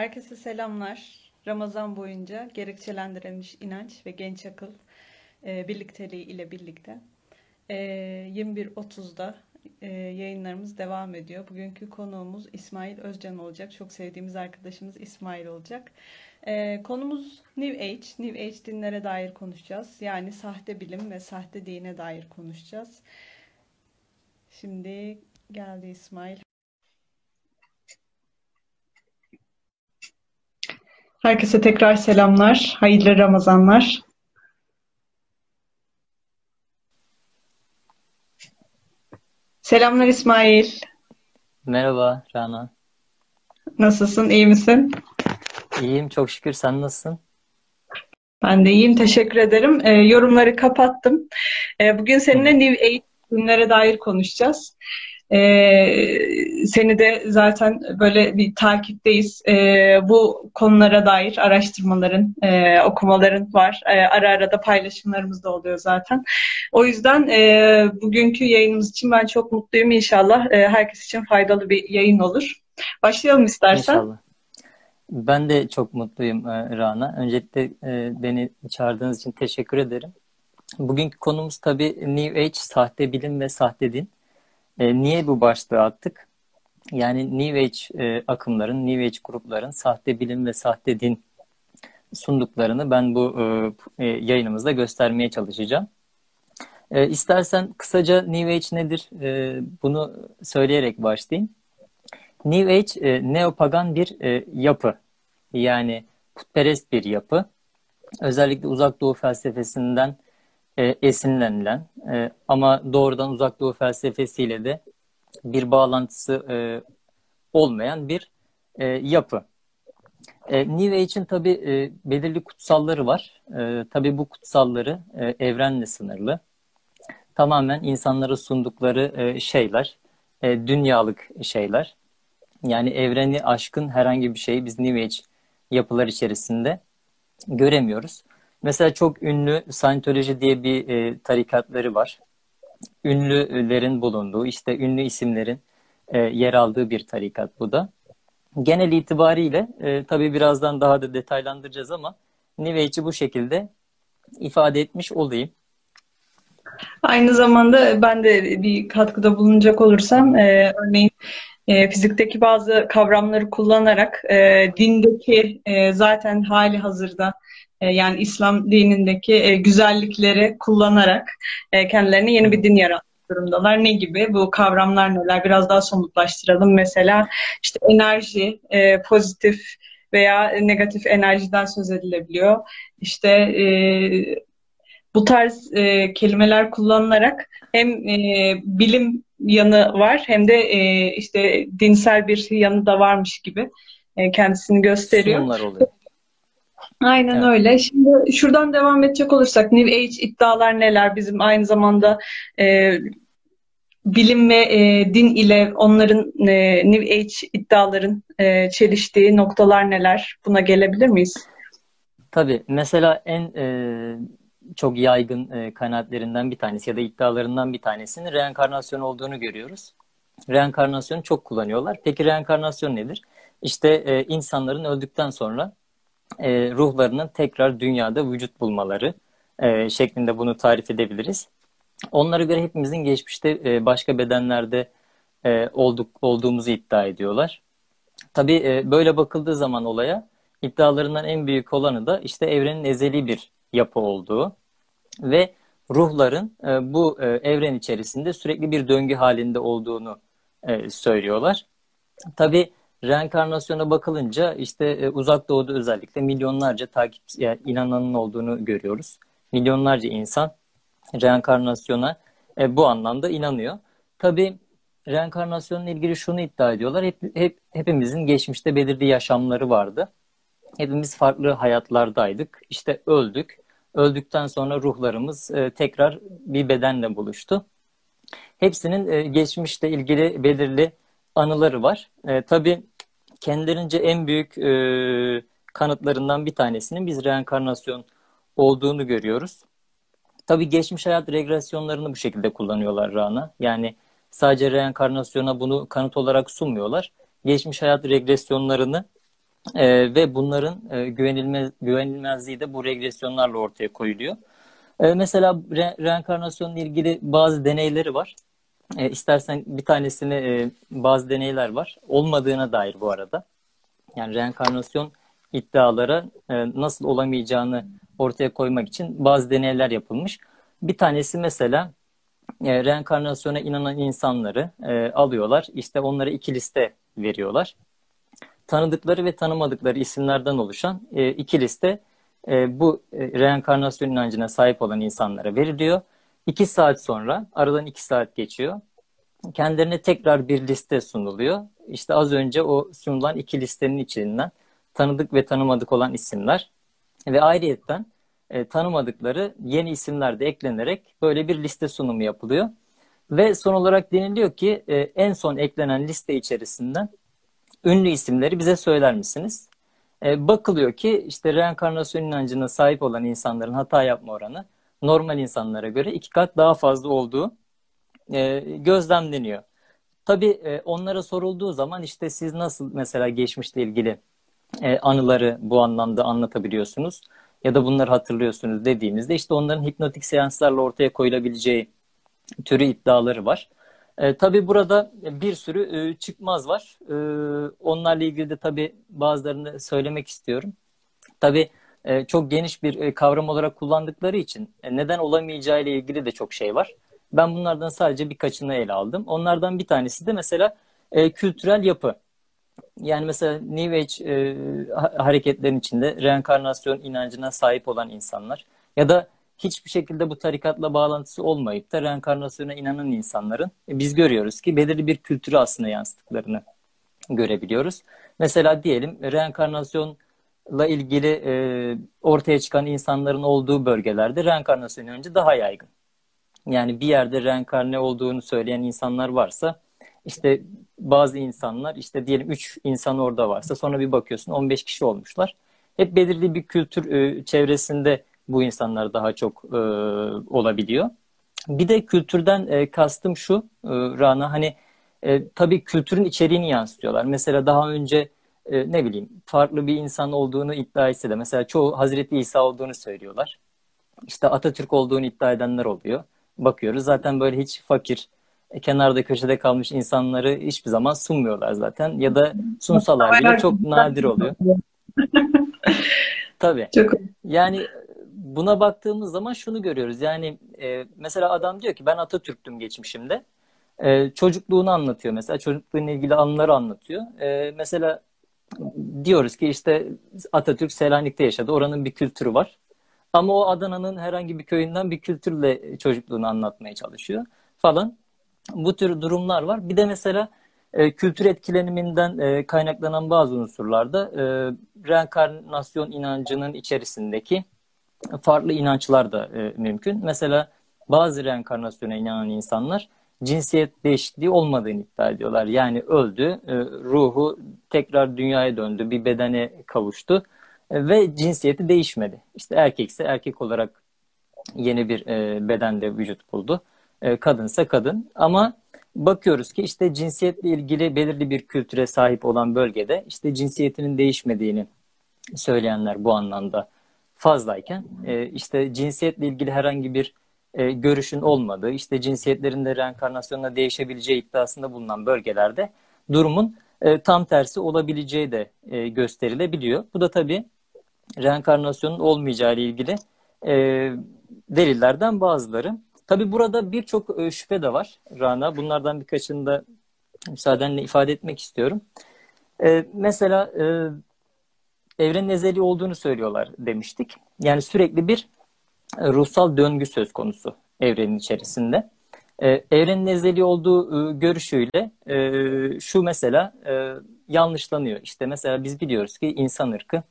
Herkese selamlar. Ramazan boyunca gerekçelendirilmiş inanç ve genç akıl e, birlikteliği ile birlikte e, 21.30'da e, yayınlarımız devam ediyor. Bugünkü konuğumuz İsmail Özcan olacak. Çok sevdiğimiz arkadaşımız İsmail olacak. E, konumuz New Age. New Age dinlere dair konuşacağız. Yani sahte bilim ve sahte dine dair konuşacağız. Şimdi geldi İsmail. Herkese tekrar selamlar. Hayırlı Ramazanlar. Selamlar İsmail. Merhaba Rana. Nasılsın? İyi misin? İyiyim çok şükür. Sen nasılsın? Ben de iyiyim. Teşekkür ederim. Ee, yorumları kapattım. Ee, bugün seninle New Age günlere dair konuşacağız. Ee, seni de zaten böyle bir takipteyiz. Ee, bu konulara dair araştırmaların, e, okumaların var. E, ara ara da paylaşımlarımız da oluyor zaten. O yüzden e, bugünkü yayınımız için ben çok mutluyum. İnşallah e, herkes için faydalı bir yayın olur. Başlayalım istersen. İnşallah. Ben de çok mutluyum e, Rana. Öncelikle e, beni çağırdığınız için teşekkür ederim. Bugünkü konumuz tabii New Age, sahte bilim ve sahte din. E, niye bu başlığı attık? Yani New Age e, akımların, New Age grupların sahte bilim ve sahte din sunduklarını ben bu e, e, yayınımızda göstermeye çalışacağım. E, istersen kısaca New Age nedir? E, bunu söyleyerek başlayayım. New Age e, neopagan bir e, yapı. Yani putperest bir yapı. Özellikle uzak doğu felsefesinden e, esinlenilen e, ama doğrudan uzak doğu felsefesiyle de bir bağlantısı e, olmayan bir e, yapı. E, New Age'in tabi e, belirli kutsalları var. E, tabi bu kutsalları e, evrenle sınırlı. Tamamen insanlara sundukları e, şeyler, e, dünyalık şeyler. Yani evreni aşkın herhangi bir şeyi biz New Age yapılar içerisinde göremiyoruz. Mesela çok ünlü Scientology diye bir e, tarikatları var. Ünlülerin bulunduğu, işte ünlü isimlerin e, yer aldığı bir tarikat bu da. Genel itibariyle e, tabii birazdan daha da detaylandıracağız ama New Age'i bu şekilde ifade etmiş olayım. Aynı zamanda ben de bir katkıda bulunacak olursam e, örneğin e, fizikteki bazı kavramları kullanarak e, dindeki e, zaten hali hazırda yani İslam dinindeki e, güzellikleri kullanarak e, kendilerine yeni bir din yaratmış durumdalar. Ne gibi? Bu kavramlar neler? Biraz daha somutlaştıralım. Mesela işte enerji, pozitif veya negatif enerjiden söz edilebiliyor. İşte bu tarz kelimeler kullanılarak hem bilim yanı var hem de işte dinsel bir yanı da varmış gibi kendisini gösteriyor. Sunumlar oluyor. Aynen evet. öyle. Şimdi şuradan devam edecek olursak New Age iddialar neler? Bizim aynı zamanda e, bilim ve e, din ile onların e, New Age iddiaların e, çeliştiği noktalar neler? Buna gelebilir miyiz? Tabii. Mesela en e, çok yaygın e, kanaatlerinden bir tanesi ya da iddialarından bir tanesinin reenkarnasyon olduğunu görüyoruz. Reenkarnasyonu çok kullanıyorlar. Peki reenkarnasyon nedir? İşte e, insanların öldükten sonra e, ruhlarının tekrar dünyada vücut bulmaları e, şeklinde bunu tarif edebiliriz. Onlara göre hepimizin geçmişte e, başka bedenlerde e, olduk olduğumuzu iddia ediyorlar. Tabii e, böyle bakıldığı zaman olaya iddialarından en büyük olanı da işte evrenin ezeli bir yapı olduğu ve ruhların e, bu e, evren içerisinde sürekli bir döngü halinde olduğunu e, söylüyorlar. Tabii reenkarnasyona bakılınca işte e, uzak doğuda özellikle milyonlarca takip yani inananın olduğunu görüyoruz. Milyonlarca insan reenkarnasyona e, bu anlamda inanıyor. Tabi reenkarnasyonla ilgili şunu iddia ediyorlar. Hep, hep hepimizin geçmişte belirli yaşamları vardı. Hepimiz farklı hayatlardaydık. İşte öldük. Öldükten sonra ruhlarımız e, tekrar bir bedenle buluştu. Hepsinin e, geçmişte ilgili belirli anıları var. E, tabii kendilerince en büyük e, kanıtlarından bir tanesinin biz reenkarnasyon olduğunu görüyoruz. Tabii geçmiş hayat regresyonlarını bu şekilde kullanıyorlar Rana. Yani sadece reenkarnasyona bunu kanıt olarak sunmuyorlar. Geçmiş hayat regresyonlarını E, ve bunların e, güvenilmez, güvenilmezliği de bu regresyonlarla ortaya koyuluyor. E, mesela re, reenkarnasyonla ilgili bazı deneyleri var. E, istersen bir tanesini e, bazı deneyler var. Olmadığına dair bu arada. Yani reenkarnasyon iddialara e, nasıl olamayacağını ortaya koymak için bazı deneyler yapılmış. Bir tanesi mesela e, reenkarnasyona inanan insanları e, alıyorlar. İşte onlara iki liste veriyorlar. Tanıdıkları ve tanımadıkları isimlerden oluşan e, iki liste e, bu e, reenkarnasyon inancına sahip olan insanlara veriliyor. İki saat sonra, aradan iki saat geçiyor. Kendilerine tekrar bir liste sunuluyor. İşte az önce o sunulan iki listenin içinden tanıdık ve tanımadık olan isimler ve ayrıyetten e, tanımadıkları yeni isimler de eklenerek böyle bir liste sunumu yapılıyor. Ve son olarak deniliyor ki e, en son eklenen liste içerisinden ünlü isimleri bize söyler misiniz? E, bakılıyor ki işte reenkarnasyon inancına sahip olan insanların hata yapma oranı normal insanlara göre iki kat daha fazla olduğu e, gözlemleniyor. Tabii e, onlara sorulduğu zaman işte siz nasıl mesela geçmişle ilgili e, anıları bu anlamda anlatabiliyorsunuz ya da bunları hatırlıyorsunuz dediğimizde işte onların hipnotik seanslarla ortaya koyulabileceği türü iddiaları var. E, tabii burada bir sürü e, çıkmaz var. E, onlarla ilgili de tabii bazılarını söylemek istiyorum. Tabii e, çok geniş bir e, kavram olarak kullandıkları için e, neden olamayacağı ile ilgili de çok şey var. Ben bunlardan sadece birkaçını ele aldım. Onlardan bir tanesi de mesela e, kültürel yapı. Yani mesela New Age e, hareketlerin içinde reenkarnasyon inancına sahip olan insanlar ya da hiçbir şekilde bu tarikatla bağlantısı olmayıp da reenkarnasyona inanan insanların e, biz görüyoruz ki belirli bir kültürü aslında yansıttıklarını görebiliyoruz. Mesela diyelim reenkarnasyonla ilgili e, ortaya çıkan insanların olduğu bölgelerde reenkarnasyon önce daha yaygın. Yani bir yerde reenkarne olduğunu söyleyen insanlar varsa işte bazı insanlar işte diyelim 3 insan orada varsa sonra bir bakıyorsun 15 kişi olmuşlar. Hep belirli bir kültür e, çevresinde bu insanlar daha çok e, olabiliyor. Bir de kültürden e, kastım şu e, Rana hani e, tabii kültürün içeriğini yansıtıyorlar. Mesela daha önce e, ne bileyim farklı bir insan olduğunu iddia etse de mesela çoğu Hazreti İsa olduğunu söylüyorlar. İşte Atatürk olduğunu iddia edenler oluyor. Bakıyoruz zaten böyle hiç fakir, e, kenarda köşede kalmış insanları hiçbir zaman sunmuyorlar zaten. Ya da sunsalar bile çok nadir oluyor. Tabii. Çok... Yani buna baktığımız zaman şunu görüyoruz. Yani e, mesela adam diyor ki ben Atatürk'tüm geçmişimde. E, çocukluğunu anlatıyor mesela. Çocukluğuyla ilgili anıları anlatıyor. E, mesela diyoruz ki işte Atatürk Selanik'te yaşadı. Oranın bir kültürü var. Ama o Adana'nın herhangi bir köyünden bir kültürle çocukluğunu anlatmaya çalışıyor falan. Bu tür durumlar var. Bir de mesela e, kültür etkileniminden e, kaynaklanan bazı unsurlarda e, reenkarnasyon inancının içerisindeki farklı inançlar da e, mümkün. Mesela bazı reenkarnasyona inanan insanlar cinsiyet değişikliği olmadığını iddia ediyorlar. Yani öldü, e, ruhu tekrar dünyaya döndü, bir bedene kavuştu e, ve cinsiyeti değişmedi. İşte erkekse erkek olarak yeni bir e, bedende vücut buldu. Kadınsa kadın. Ama bakıyoruz ki işte cinsiyetle ilgili belirli bir kültüre sahip olan bölgede işte cinsiyetinin değişmediğini söyleyenler bu anlamda fazlayken işte cinsiyetle ilgili herhangi bir e, görüşün olmadığı, işte cinsiyetlerin de reenkarnasyonla değişebileceği iddiasında bulunan bölgelerde durumun e, tam tersi olabileceği de e, gösterilebiliyor. Bu da tabii reenkarnasyonun olmayacağı ile ilgili e, delillerden bazıları. Tabii burada birçok e, şüphe de var Rana. Bunlardan birkaçını da müsaadenle ifade etmek istiyorum. E, mesela e, evrenin ezeli olduğunu söylüyorlar demiştik. Yani sürekli bir ruhsal döngü söz konusu evrenin içerisinde. Ee, evrenin ezeli olduğu e, görüşüyle e, şu mesela e, yanlışlanıyor. İşte mesela biz biliyoruz ki insan ırkı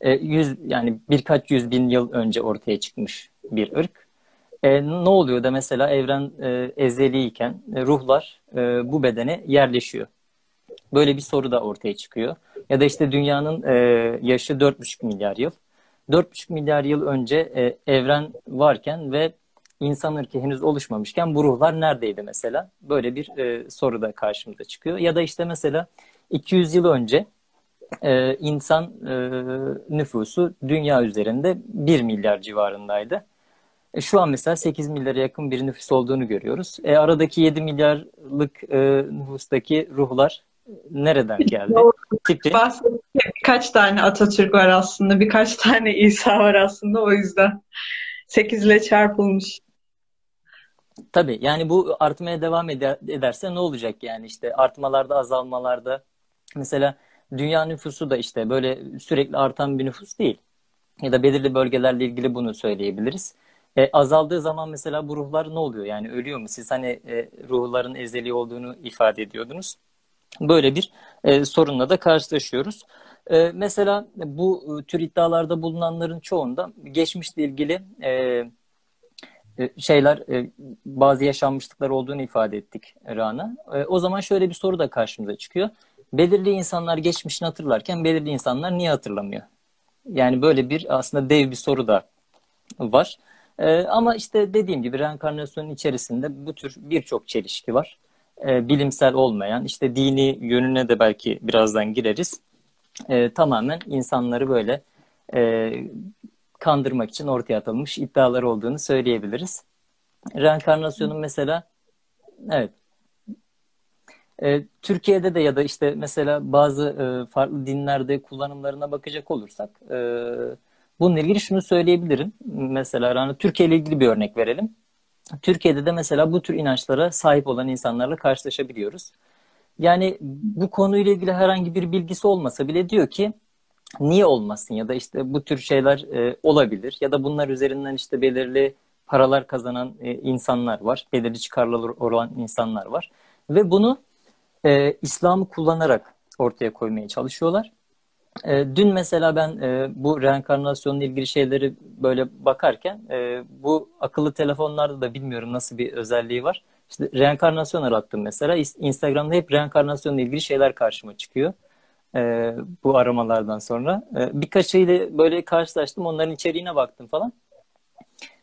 e, yüz yani birkaç yüz bin yıl önce ortaya çıkmış bir ırk. E, ne oluyor da mesela evren e, ezeliyken e, ruhlar e, bu bedene yerleşiyor. Böyle bir soru da ortaya çıkıyor. Ya da işte dünyanın e, yaşı 4,5 milyar yıl. 4,5 milyar yıl önce e, evren varken ve insan ırkı henüz oluşmamışken bu ruhlar neredeydi mesela? Böyle bir e, soru da karşımıza çıkıyor. Ya da işte mesela 200 yıl önce e, insan e, nüfusu dünya üzerinde 1 milyar civarındaydı. E, şu an mesela 8 milyara yakın bir nüfus olduğunu görüyoruz. E, aradaki 7 milyarlık e, nüfustaki ruhlar nereden geldi? Tipi. Birkaç tane Atatürk var aslında. Birkaç tane İsa var aslında o yüzden. 8 ile çarpılmış. Tabii yani bu artmaya devam eder, ederse ne olacak yani işte artmalarda azalmalarda mesela dünya nüfusu da işte böyle sürekli artan bir nüfus değil. Ya da belirli bölgelerle ilgili bunu söyleyebiliriz. E, azaldığı zaman mesela bu ruhlar ne oluyor? Yani ölüyor mu? Siz hani e, ruhların ezeli olduğunu ifade ediyordunuz. Böyle bir e, sorunla da karşılaşıyoruz. E, mesela bu tür iddialarda bulunanların çoğunda geçmişle ilgili e, e şeyler e, bazı yaşanmışlıklar olduğunu ifade ettik Rana. E, o zaman şöyle bir soru da karşımıza çıkıyor. Belirli insanlar geçmişini hatırlarken belirli insanlar niye hatırlamıyor? Yani böyle bir aslında dev bir soru da var. Ama işte dediğim gibi reenkarnasyonun içerisinde bu tür birçok çelişki var e, bilimsel olmayan, işte dini yönüne de belki birazdan gireriz. E, tamamen insanları böyle e, kandırmak için ortaya atılmış iddialar olduğunu söyleyebiliriz. Reenkarnasyonun mesela evet e, Türkiye'de de ya da işte mesela bazı e, farklı dinlerde kullanımlarına bakacak olursak e, bununla ilgili şunu söyleyebilirim. Mesela hani Türkiye ile ilgili bir örnek verelim. Türkiye'de de mesela bu tür inançlara sahip olan insanlarla karşılaşabiliyoruz. Yani bu konuyla ilgili herhangi bir bilgisi olmasa bile diyor ki niye olmasın ya da işte bu tür şeyler e, olabilir ya da bunlar üzerinden işte belirli paralar kazanan e, insanlar var, belirli çıkarlar olan insanlar var ve bunu e, İslam'ı kullanarak ortaya koymaya çalışıyorlar. E, dün mesela ben e, bu reenkarnasyonla ilgili şeyleri böyle bakarken e, bu akıllı telefonlarda da bilmiyorum nasıl bir özelliği var. İşte reenkarnasyon arattım mesela. Instagram'da hep reenkarnasyonla ilgili şeyler karşıma çıkıyor. E, bu aramalardan sonra. E, birkaçıyla böyle karşılaştım. Onların içeriğine baktım falan.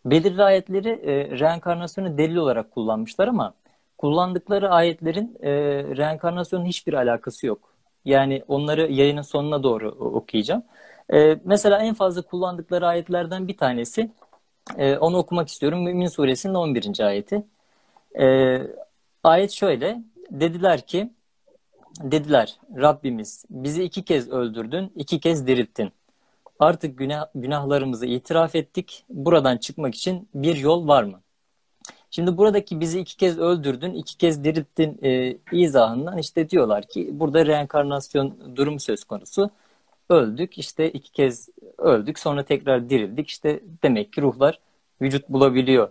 Belirli ayetleri e, reenkarnasyonu delil olarak kullanmışlar ama kullandıkları ayetlerin e, reenkarnasyonun hiçbir alakası yok. Yani onları yayının sonuna doğru okuyacağım. Ee, mesela en fazla kullandıkları ayetlerden bir tanesi, e, onu okumak istiyorum. Mümin suresinin 11. ayeti. E, ayet şöyle, dediler ki, dediler Rabbimiz bizi iki kez öldürdün, iki kez dirilttin. Artık günah, günahlarımızı itiraf ettik. Buradan çıkmak için bir yol var mı? Şimdi buradaki bizi iki kez öldürdün, iki kez dirilttin e, izahından işte diyorlar ki burada reenkarnasyon durumu söz konusu. Öldük işte iki kez öldük sonra tekrar dirildik işte demek ki ruhlar vücut bulabiliyor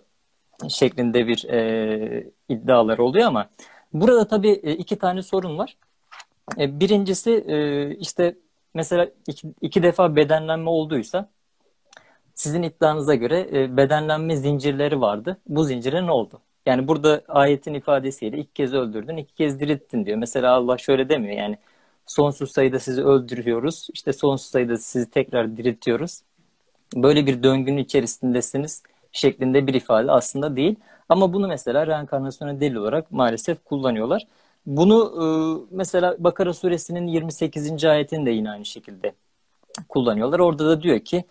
şeklinde bir e, iddialar oluyor ama burada tabii e, iki tane sorun var. E, birincisi e, işte mesela iki, iki defa bedenlenme olduysa sizin iddianıza göre e, bedenlenme zincirleri vardı. Bu zincire ne oldu? Yani burada ayetin ifadesiyle iki kez öldürdün, iki kez dirilttin diyor. Mesela Allah şöyle demiyor yani sonsuz sayıda sizi öldürüyoruz, işte sonsuz sayıda sizi tekrar diriltiyoruz. Böyle bir döngünün içerisindesiniz şeklinde bir ifade aslında değil. Ama bunu mesela reenkarnasyona delil olarak maalesef kullanıyorlar. Bunu e, mesela Bakara suresinin 28. ayetini de yine aynı şekilde kullanıyorlar. Orada da diyor ki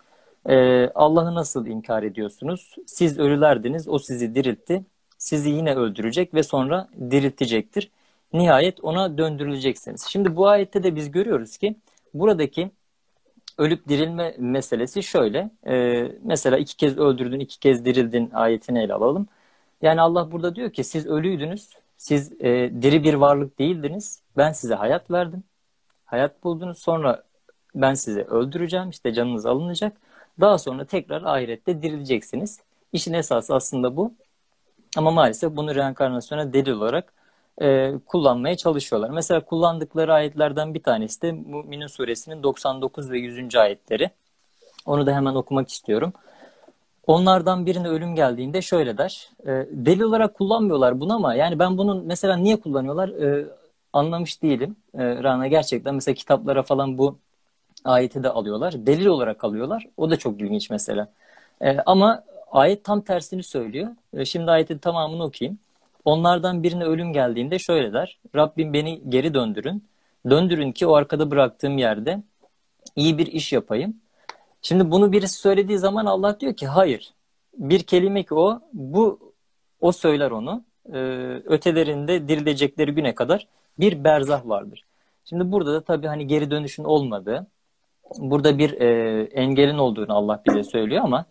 ee, Allah'ı nasıl inkar ediyorsunuz? Siz ölülerdiniz, o sizi diriltti. Sizi yine öldürecek ve sonra diriltecektir. Nihayet ona döndürüleceksiniz. Şimdi bu ayette de biz görüyoruz ki buradaki ölüp dirilme meselesi şöyle. E, mesela iki kez öldürdün, iki kez dirildin ayetini ele alalım. Yani Allah burada diyor ki siz ölüydünüz, siz e, diri bir varlık değildiniz. Ben size hayat verdim. Hayat buldunuz. Sonra ben sizi öldüreceğim. İşte canınız alınacak. Daha sonra tekrar ahirette dirileceksiniz. İşin esası aslında bu. Ama maalesef bunu reenkarnasyona delil olarak e, kullanmaya çalışıyorlar. Mesela kullandıkları ayetlerden bir tanesi de Mü'minin suresinin 99 ve 100. ayetleri. Onu da hemen okumak istiyorum. Onlardan birine ölüm geldiğinde şöyle der. E, delil olarak kullanmıyorlar bunu ama yani ben bunun mesela niye kullanıyorlar e, anlamış değilim. E, Rana gerçekten mesela kitaplara falan bu ayeti de alıyorlar. Delil olarak alıyorlar. O da çok ilginç mesela. E, ama ayet tam tersini söylüyor. E, şimdi ayetin tamamını okuyayım. Onlardan birine ölüm geldiğinde şöyle der. Rabbim beni geri döndürün. Döndürün ki o arkada bıraktığım yerde iyi bir iş yapayım. Şimdi bunu birisi söylediği zaman Allah diyor ki hayır. Bir kelime ki o, bu o söyler onu. Ee, ötelerinde dirilecekleri güne kadar bir berzah vardır. Şimdi burada da tabii hani geri dönüşün olmadığı, burada bir e, engelin olduğunu Allah bize söylüyor ama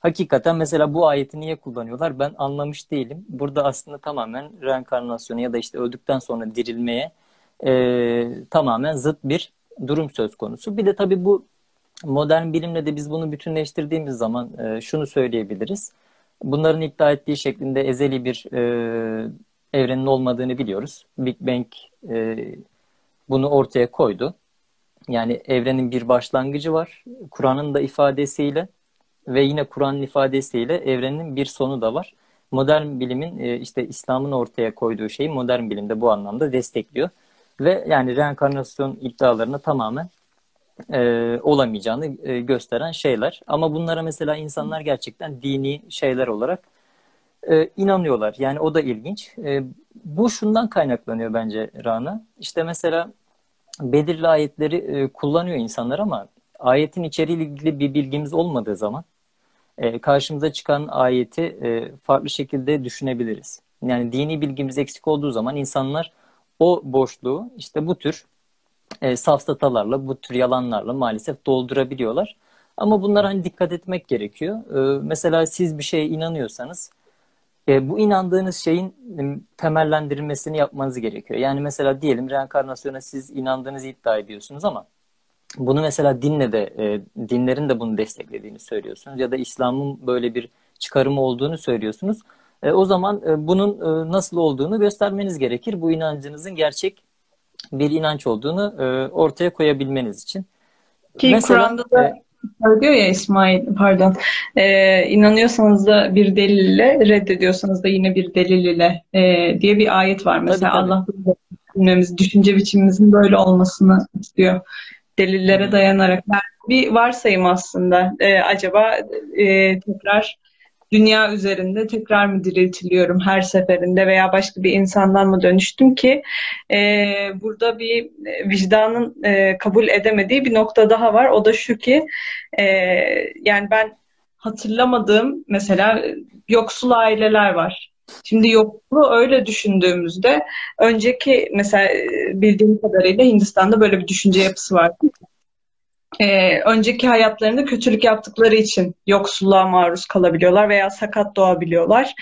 hakikaten mesela bu ayeti niye kullanıyorlar ben anlamış değilim. Burada aslında tamamen reenkarnasyonu ya da işte öldükten sonra dirilmeye e, tamamen zıt bir durum söz konusu. Bir de tabii bu modern bilimle de biz bunu bütünleştirdiğimiz zaman e, şunu söyleyebiliriz. Bunların iddia ettiği şeklinde ezeli bir e, evrenin olmadığını biliyoruz. Big Bang e, bunu ortaya koydu. Yani evrenin bir başlangıcı var. Kur'an'ın da ifadesiyle ve yine Kur'an'ın ifadesiyle evrenin bir sonu da var. Modern bilimin e, işte İslam'ın ortaya koyduğu şeyi modern bilim de bu anlamda destekliyor. Ve yani reenkarnasyon iddialarına tamamen e, olamayacağını e, gösteren şeyler. Ama bunlara mesela insanlar gerçekten dini şeyler olarak e, inanıyorlar. Yani o da ilginç. E, bu şundan kaynaklanıyor bence Rana. İşte mesela belirli ayetleri e, kullanıyor insanlar ama ayetin içeriğiyle ilgili bir bilgimiz olmadığı zaman e, karşımıza çıkan ayeti e, farklı şekilde düşünebiliriz. Yani dini bilgimiz eksik olduğu zaman insanlar o boşluğu işte bu tür e, safsatalarla, bu tür yalanlarla maalesef doldurabiliyorlar. Ama bunlara hani dikkat etmek gerekiyor. E, mesela siz bir şeye inanıyorsanız e, bu inandığınız şeyin temellendirilmesini yapmanız gerekiyor. Yani mesela diyelim reenkarnasyona siz inandığınızı iddia ediyorsunuz ama bunu mesela dinle de e, dinlerin de bunu desteklediğini söylüyorsunuz ya da İslam'ın böyle bir çıkarımı olduğunu söylüyorsunuz. E, o zaman e, bunun e, nasıl olduğunu göstermeniz gerekir. Bu inancınızın gerçek bir inanç olduğunu e, ortaya koyabilmeniz için. Ki Mesela, Kur'an'da da e, söylüyor ya İsmail pardon e, inanıyorsanız da bir delille reddediyorsanız da yine bir delil ile e, diye bir ayet var. Mesela tabii, tabii. Allah bilmemiz, düşünce biçimimizin böyle olmasını istiyor. Delillere dayanarak. Yani bir varsayım aslında. E, acaba e, tekrar dünya üzerinde tekrar mı diriltiliyorum her seferinde veya başka bir insandan mı dönüştüm ki e, burada bir vicdanın e, kabul edemediği bir nokta daha var. O da şu ki e, yani ben hatırlamadığım mesela yoksul aileler var. Şimdi yokluğu öyle düşündüğümüzde önceki mesela bildiğim kadarıyla Hindistan'da böyle bir düşünce yapısı var e, önceki hayatlarında kötülük yaptıkları için yoksulluğa maruz kalabiliyorlar veya sakat doğabiliyorlar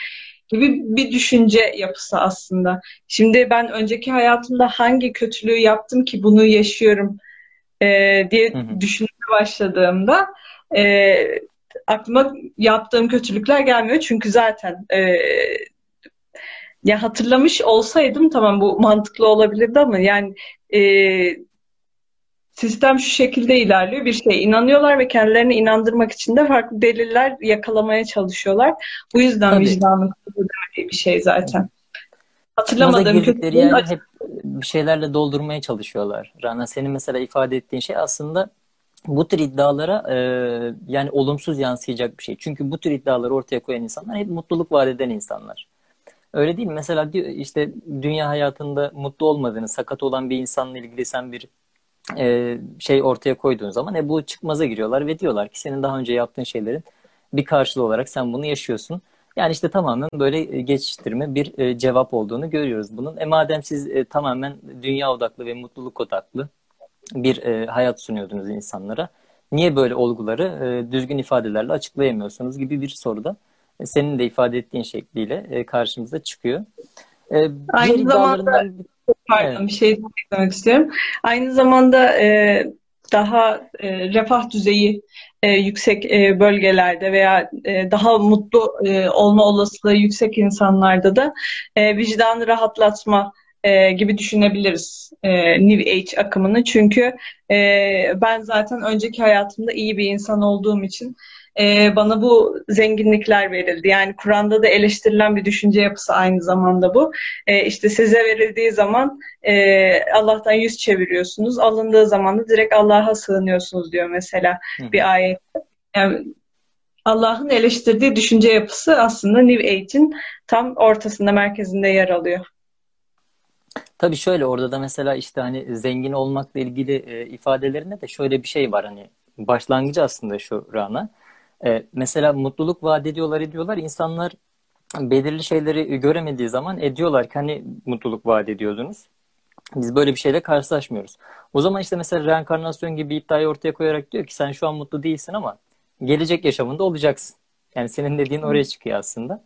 gibi bir düşünce yapısı aslında. Şimdi ben önceki hayatımda hangi kötülüğü yaptım ki bunu yaşıyorum e, diye hı hı. düşünmeye başladığımda e, aklıma yaptığım kötülükler gelmiyor. Çünkü zaten e, ya hatırlamış olsaydım tamam bu mantıklı olabilirdi ama yani e, sistem şu şekilde ilerliyor. Bir şeye inanıyorlar ve kendilerini inandırmak için de farklı deliller yakalamaya çalışıyorlar. Bu yüzden Tabii. vicdanın bir şey zaten. Hatırlamadığım kötü yani hep bir şeylerle doldurmaya çalışıyorlar. Rana senin mesela ifade ettiğin şey aslında bu tür iddialara e, yani olumsuz yansıyacak bir şey. Çünkü bu tür iddiaları ortaya koyan insanlar hep mutluluk vaat eden insanlar. Öyle değil mi? Mesela işte dünya hayatında mutlu olmadığını, sakat olan bir insanla ilgili sen bir e, şey ortaya koyduğun zaman e, bu çıkmaza giriyorlar ve diyorlar ki senin daha önce yaptığın şeylerin bir karşılığı olarak sen bunu yaşıyorsun. Yani işte tamamen böyle e, geçiştirme bir e, cevap olduğunu görüyoruz bunun. E madem siz e, tamamen dünya odaklı ve mutluluk odaklı bir e, hayat sunuyordunuz insanlara. Niye böyle olguları e, düzgün ifadelerle açıklayamıyorsunuz gibi bir soruda senin de ifade ettiğin şekliyle e, karşımıza çıkıyor. E, Aynı zamanda Pardon evet. bir şey eklemek istiyorum. Aynı zamanda e, daha e, refah düzeyi e, yüksek e, bölgelerde veya e, daha mutlu e, olma olasılığı yüksek insanlarda da e, vicdanı rahatlatma e, gibi düşünebiliriz e, New Age akımını. Çünkü e, ben zaten önceki hayatımda iyi bir insan olduğum için e, bana bu zenginlikler verildi. Yani Kur'an'da da eleştirilen bir düşünce yapısı aynı zamanda bu. E, işte size verildiği zaman e, Allah'tan yüz çeviriyorsunuz. Alındığı zaman da direkt Allah'a sığınıyorsunuz diyor mesela Hı. bir ayet. Yani Allah'ın eleştirdiği düşünce yapısı aslında New Age'in tam ortasında, merkezinde yer alıyor. Tabii şöyle orada da mesela işte hani zengin olmakla ilgili e, ifadelerinde de şöyle bir şey var hani başlangıcı aslında şu Rana. E, mesela mutluluk vaat ediyorlar ediyorlar. İnsanlar belirli şeyleri göremediği zaman ediyorlar ki hani mutluluk vaat ediyordunuz. Biz böyle bir şeyle karşılaşmıyoruz. O zaman işte mesela reenkarnasyon gibi iddiayı ortaya koyarak diyor ki sen şu an mutlu değilsin ama gelecek yaşamında olacaksın. Yani senin dediğin oraya çıkıyor aslında.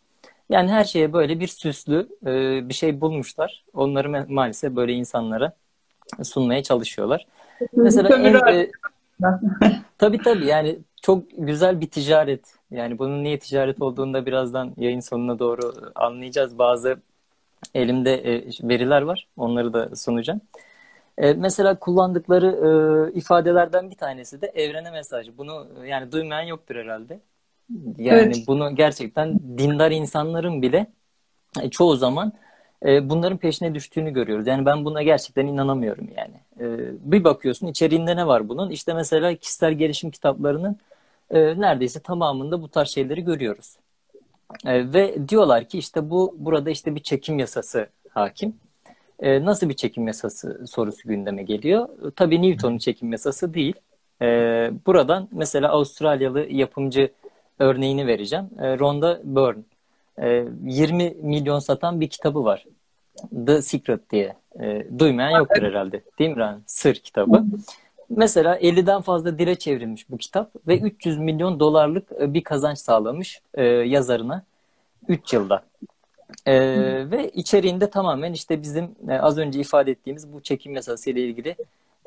Yani her şeye böyle bir süslü e, bir şey bulmuşlar. Onları ma- maalesef böyle insanlara sunmaya çalışıyorlar. Mesela en, e, tabii tabii yani çok güzel bir ticaret. Yani bunun niye ticaret olduğunu da birazdan yayın sonuna doğru anlayacağız. Bazı elimde e, veriler var. Onları da sunacağım. E, mesela kullandıkları e, ifadelerden bir tanesi de evrene mesajı. Bunu yani duymayan yoktur herhalde. Yani evet. bunu gerçekten dindar insanların bile çoğu zaman e, bunların peşine düştüğünü görüyoruz. Yani ben buna gerçekten inanamıyorum yani. E, bir bakıyorsun içeriğinde ne var bunun? İşte mesela kişisel gelişim kitaplarının neredeyse tamamında bu tarz şeyleri görüyoruz. Ve diyorlar ki işte bu burada işte bir çekim yasası hakim. Nasıl bir çekim yasası sorusu gündeme geliyor. Tabii Newton'un çekim yasası değil. Buradan mesela Avustralyalı yapımcı örneğini vereceğim. E, Rhonda Byrne. E, 20 milyon satan bir kitabı var. The Secret diye. E, duymayan yoktur herhalde. Değil mi Ran? Sır kitabı. Mesela 50'den fazla dile çevrilmiş bu kitap ve 300 milyon dolarlık e, bir kazanç sağlamış e, yazarına 3 yılda. E, ve içeriğinde tamamen işte bizim e, az önce ifade ettiğimiz bu çekim yasası ile ilgili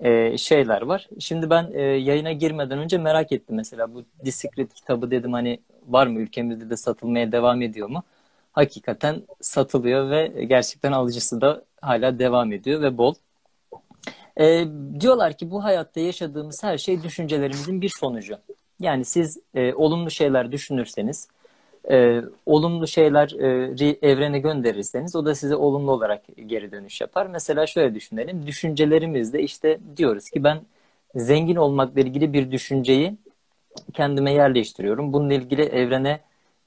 e, şeyler var. Şimdi ben e, yayına girmeden önce merak ettim mesela bu Discret kitabı dedim hani var mı ülkemizde de satılmaya devam ediyor mu? Hakikaten satılıyor ve gerçekten alıcısı da hala devam ediyor ve bol. E, diyorlar ki bu hayatta yaşadığımız her şey düşüncelerimizin bir sonucu. Yani siz e, olumlu şeyler düşünürseniz, e, olumlu şeyleri evrene gönderirseniz o da size olumlu olarak geri dönüş yapar. Mesela şöyle düşünelim. Düşüncelerimizde işte diyoruz ki ben zengin olmakla ilgili bir düşünceyi kendime yerleştiriyorum. Bununla ilgili evrene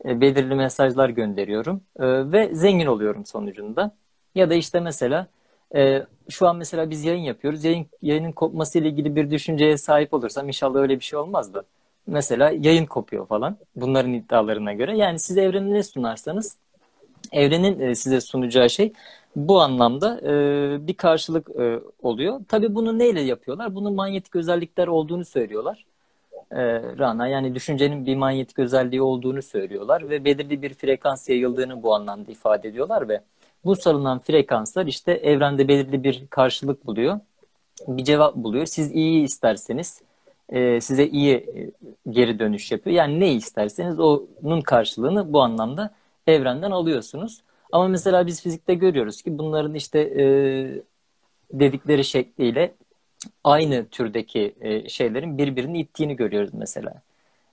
e, belirli mesajlar gönderiyorum e, ve zengin oluyorum sonucunda. Ya da işte mesela e, şu an mesela biz yayın yapıyoruz. Yayın, yayının kopması ile ilgili bir düşünceye sahip olursam inşallah öyle bir şey olmaz da mesela yayın kopuyor falan bunların iddialarına göre. Yani siz evrene ne sunarsanız evrenin e, size sunacağı şey bu anlamda e, bir karşılık e, oluyor. Tabii bunu neyle yapıyorlar? Bunun manyetik özellikler olduğunu söylüyorlar. Rana yani düşüncenin bir manyetik özelliği olduğunu söylüyorlar ve belirli bir frekans yayıldığını bu anlamda ifade ediyorlar ve bu salınan frekanslar işte evrende belirli bir karşılık buluyor. Bir cevap buluyor. Siz iyi isterseniz e, size iyi e, geri dönüş yapıyor. Yani ne isterseniz onun karşılığını bu anlamda evrenden alıyorsunuz. Ama mesela biz fizikte görüyoruz ki bunların işte e, dedikleri şekliyle aynı türdeki e, şeylerin birbirini ittiğini görüyoruz mesela.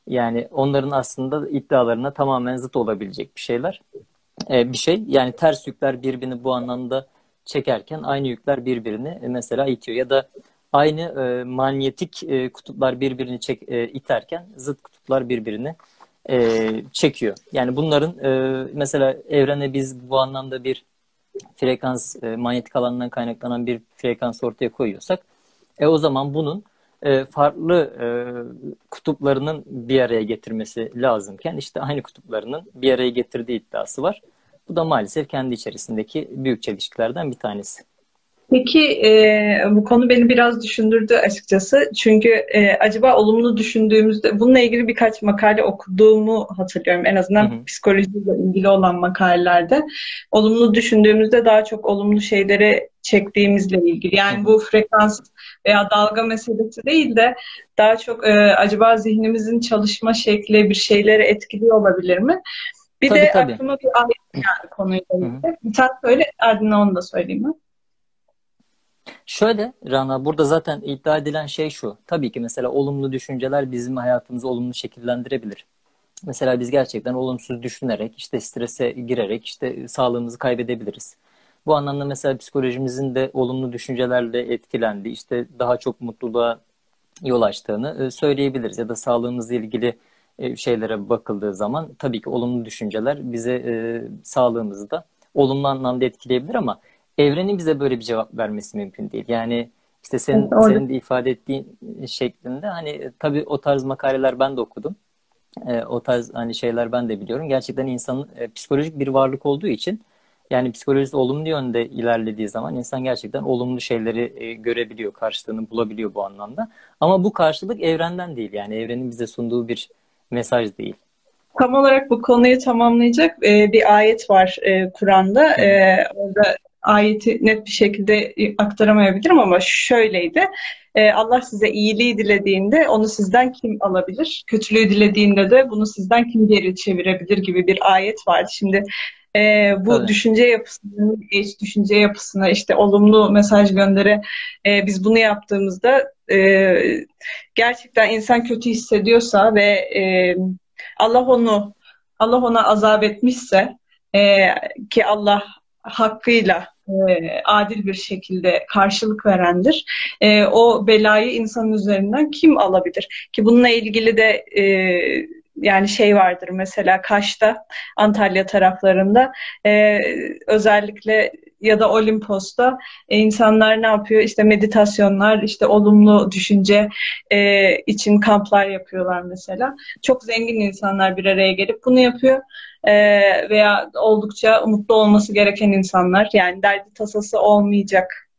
Yani onların aslında iddialarına tamamen zıt olabilecek bir şeyler. Bir şey. Yani ters yükler birbirini bu anlamda çekerken aynı yükler birbirini mesela itiyor. Ya da aynı e, manyetik e, kutuplar birbirini çek, e, iterken zıt kutuplar birbirini e, çekiyor. Yani bunların e, mesela evrene biz bu anlamda bir frekans, e, manyetik alanından kaynaklanan bir frekans ortaya koyuyorsak e, o zaman bunun e, farklı e, kutuplarının bir araya getirmesi lazımken işte aynı kutuplarının bir araya getirdiği iddiası var. Bu da maalesef kendi içerisindeki büyük çelişkilerden bir tanesi. Peki e, bu konu beni biraz düşündürdü açıkçası. Çünkü e, acaba olumlu düşündüğümüzde bununla ilgili birkaç makale okuduğumu hatırlıyorum. En azından hı hı. psikolojiyle ilgili olan makalelerde. Olumlu düşündüğümüzde daha çok olumlu şeyleri çektiğimizle ilgili. Yani hı hı. bu frekans veya dalga meselesi değil de daha çok e, acaba zihnimizin çalışma şekli bir şeyleri etkiliyor olabilir mi? Bir tabii, de tabii. aklıma bir ayet geldi konuyla ilgili. Bir tane söyle, ardından onu da söyleyeyim mi? Şöyle Rana burada zaten iddia edilen şey şu. Tabii ki mesela olumlu düşünceler bizim hayatımızı olumlu şekillendirebilir. Mesela biz gerçekten olumsuz düşünerek işte strese girerek işte sağlığımızı kaybedebiliriz. Bu anlamda mesela psikolojimizin de olumlu düşüncelerle etkilendi. işte daha çok mutluluğa yol açtığını e, söyleyebiliriz. Ya da sağlığımızla ilgili e, şeylere bakıldığı zaman tabii ki olumlu düşünceler bize e, sağlığımızı da olumlu anlamda etkileyebilir ama evrenin bize böyle bir cevap vermesi mümkün değil. Yani işte senin, evet, senin de ifade ettiğin şeklinde hani tabii o tarz makaleler ben de okudum. E, o tarz hani şeyler ben de biliyorum. Gerçekten insanın e, psikolojik bir varlık olduğu için yani psikolojisi olumlu yönde ilerlediği zaman insan gerçekten olumlu şeyleri e, görebiliyor, karşılığını bulabiliyor bu anlamda. Ama bu karşılık evrenden değil yani evrenin bize sunduğu bir mesaj değil. Tam olarak bu konuyu tamamlayacak e, bir ayet var e, Kur'an'da. E, orada ayeti net bir şekilde aktaramayabilirim ama şöyleydi. E, Allah size iyiliği dilediğinde onu sizden kim alabilir? Kötülüğü dilediğinde de bunu sizden kim geri çevirebilir gibi bir ayet vardı. Şimdi e, bu Tabii. düşünce yapısını, geç düşünce yapısına işte olumlu mesaj göndere e, biz bunu yaptığımızda e, gerçekten insan kötü hissediyorsa ve e, Allah onu Allah ona azap etmişse e, ki Allah hakkıyla e, adil bir şekilde karşılık verendir. E, o belayı insanın üzerinden kim alabilir? Ki bununla ilgili de e, yani şey vardır mesela Kaş'ta, Antalya taraflarında özellikle ya da Olimpos'ta e, insanlar ne yapıyor? İşte meditasyonlar, işte olumlu düşünce e, için kamplar yapıyorlar mesela. Çok zengin insanlar bir araya gelip bunu yapıyor. E, veya oldukça mutlu olması gereken insanlar yani derdi tasası olmayacak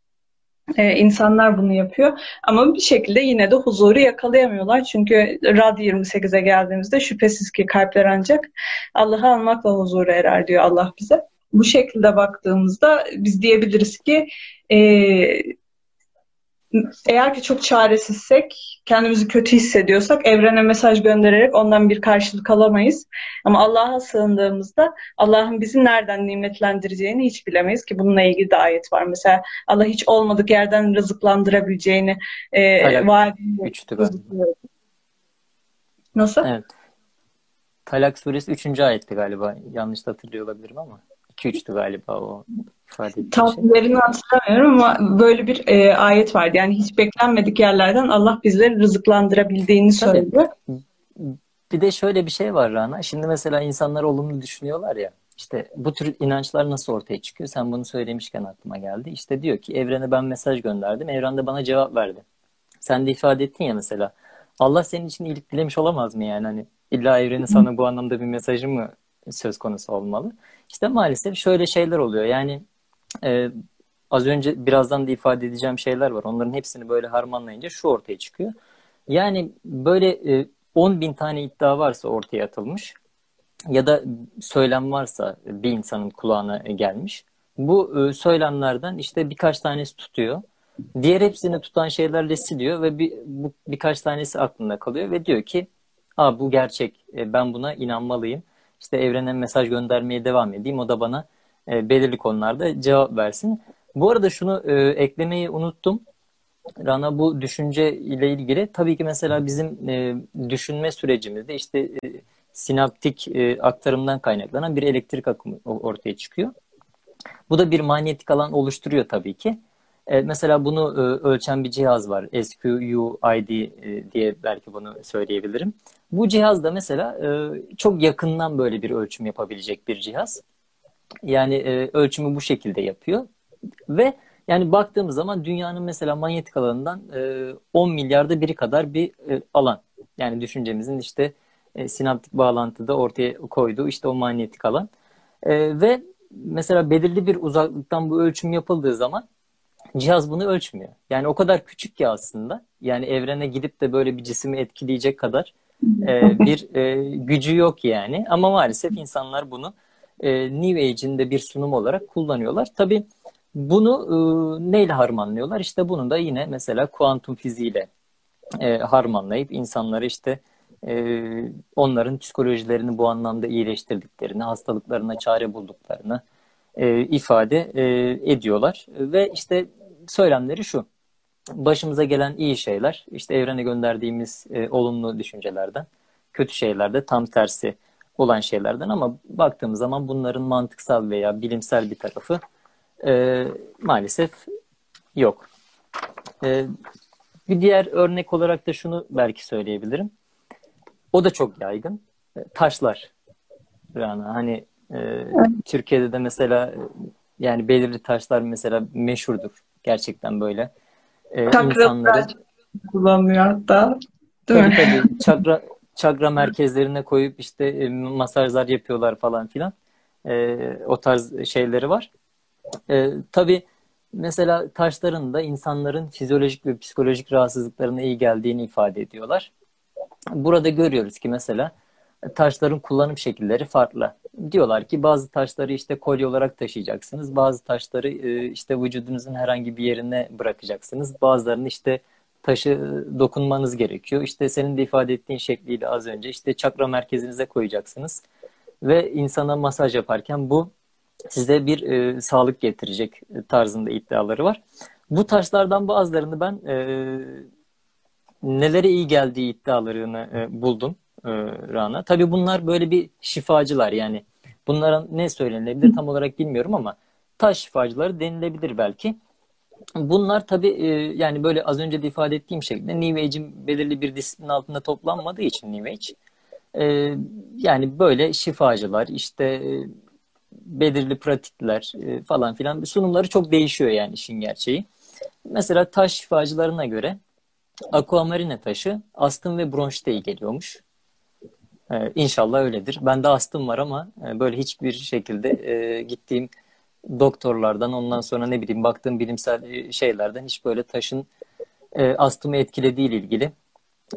ee, insanlar bunu yapıyor. Ama bir şekilde yine de huzuru yakalayamıyorlar. Çünkü Rad 28'e geldiğimizde şüphesiz ki kalpler ancak Allah'ı anmakla huzura erer diyor Allah bize. Bu şekilde baktığımızda biz diyebiliriz ki e, eğer ki çok çaresizsek, kendimizi kötü hissediyorsak evrene mesaj göndererek ondan bir karşılık alamayız. Ama Allah'a sığındığımızda Allah'ın bizi nereden nimetlendireceğini hiç bilemeyiz ki bununla ilgili de ayet var. Mesela Allah hiç olmadık yerden rızıklandırabileceğini e, vaat Nasıl? Evet. Talak suresi 3. ayetti galiba. Yanlış hatırlıyor olabilirim ama. 2-3'tü galiba o ifade Tam şey. yerini hatırlamıyorum ama böyle bir e, ayet vardı. Yani hiç beklenmedik yerlerden Allah bizleri rızıklandırabildiğini Tabii. söylüyor. Bir de şöyle bir şey var Rana. Şimdi mesela insanlar olumlu düşünüyorlar ya. İşte bu tür inançlar nasıl ortaya çıkıyor? Sen bunu söylemişken aklıma geldi. İşte diyor ki evrene ben mesaj gönderdim. Evren de bana cevap verdi. Sen de ifade ettin ya mesela. Allah senin için iyilik dilemiş olamaz mı yani? Hani illa evrenin sana bu anlamda bir mesajı mı söz konusu olmalı? İşte maalesef şöyle şeyler oluyor. Yani e, az önce birazdan da ifade edeceğim şeyler var. Onların hepsini böyle harmanlayınca şu ortaya çıkıyor. Yani böyle e, 10 bin tane iddia varsa ortaya atılmış ya da söylem varsa bir insanın kulağına gelmiş. Bu e, söylemlerden işte birkaç tanesi tutuyor. Diğer hepsini tutan şeylerle siliyor ve bir, bu birkaç tanesi aklında kalıyor ve diyor ki Aa, bu gerçek e, ben buna inanmalıyım işte evrene mesaj göndermeye devam edeyim. O da bana e, belirli konularda cevap versin. Bu arada şunu e, eklemeyi unuttum. Rana bu düşünce ile ilgili tabii ki mesela bizim e, düşünme sürecimizde işte e, sinaptik e, aktarımdan kaynaklanan bir elektrik akımı ortaya çıkıyor. Bu da bir manyetik alan oluşturuyor tabii ki. E, mesela bunu e, ölçen bir cihaz var. SQUID e, diye belki bunu söyleyebilirim. Bu cihaz da mesela e, çok yakından böyle bir ölçüm yapabilecek bir cihaz. Yani ölçümü bu şekilde yapıyor. Ve yani baktığımız zaman dünyanın mesela manyetik alanından e, 10 milyarda biri kadar bir alan. Yani düşüncemizin işte sinaptik bağlantıda ortaya koyduğu işte o manyetik alan. Ve mesela belirli bir uzaklıktan bu ölçüm yapıldığı zaman cihaz bunu ölçmüyor. Yani o kadar küçük ki aslında. Yani evrene gidip de böyle bir cisimi etkileyecek kadar e, bir e, gücü yok yani. Ama maalesef insanlar bunu e, New Age'in de bir sunum olarak kullanıyorlar. Tabii bunu e, neyle harmanlıyorlar? İşte bunu da yine mesela kuantum fiziğiyle e, harmanlayıp insanları işte e, onların psikolojilerini bu anlamda iyileştirdiklerini, hastalıklarına çare bulduklarını e, ifade e, ediyorlar. Ve işte söylemleri şu. Başımıza gelen iyi şeyler, işte evrene gönderdiğimiz e, olumlu düşüncelerden, kötü şeyler de tam tersi olan şeylerden ama baktığımız zaman bunların mantıksal veya bilimsel bir tarafı e, maalesef yok. E, bir diğer örnek olarak da şunu belki söyleyebilirim. O da çok yaygın. E, taşlar. Yani hani e, Türkiye'de de mesela yani belirli taşlar mesela meşhurdur. Gerçekten böyle. Ee, insanları kullanmıyor hatta. Değil tabii mi? tabii. Çakra, çakra merkezlerine koyup işte e, masajlar yapıyorlar falan filan. E, o tarz şeyleri var. E, tabii mesela taşların da insanların fizyolojik ve psikolojik rahatsızlıklarına iyi geldiğini ifade ediyorlar. Burada görüyoruz ki mesela taşların kullanım şekilleri farklı. Diyorlar ki bazı taşları işte kolye olarak taşıyacaksınız. Bazı taşları e, işte vücudunuzun herhangi bir yerine bırakacaksınız. Bazılarını işte taşı dokunmanız gerekiyor. İşte senin de ifade ettiğin şekliyle az önce işte çakra merkezinize koyacaksınız. Ve insana masaj yaparken bu size bir e, sağlık getirecek tarzında iddiaları var. Bu taşlardan bazılarını ben e, nelere iyi geldiği iddialarını e, buldum e, Rana. Tabii bunlar böyle bir şifacılar yani. Bunlara ne söylenebilir tam olarak bilmiyorum ama taş şifacıları denilebilir belki. Bunlar tabii e, yani böyle az önce de ifade ettiğim şekilde New Age'in belirli bir disiplin altında toplanmadığı için New Age e, yani böyle şifacılar işte e, belirli pratikler e, falan filan sunumları çok değişiyor yani işin gerçeği. Mesela taş şifacılarına göre aquamarine taşı astım ve bronşite iyi geliyormuş. Ee, inşallah öyledir. Bende astım var ama e, böyle hiçbir şekilde e, gittiğim doktorlardan ondan sonra ne bileyim baktığım bilimsel e, şeylerden hiç böyle taşın astımı etkilediği ile ilgili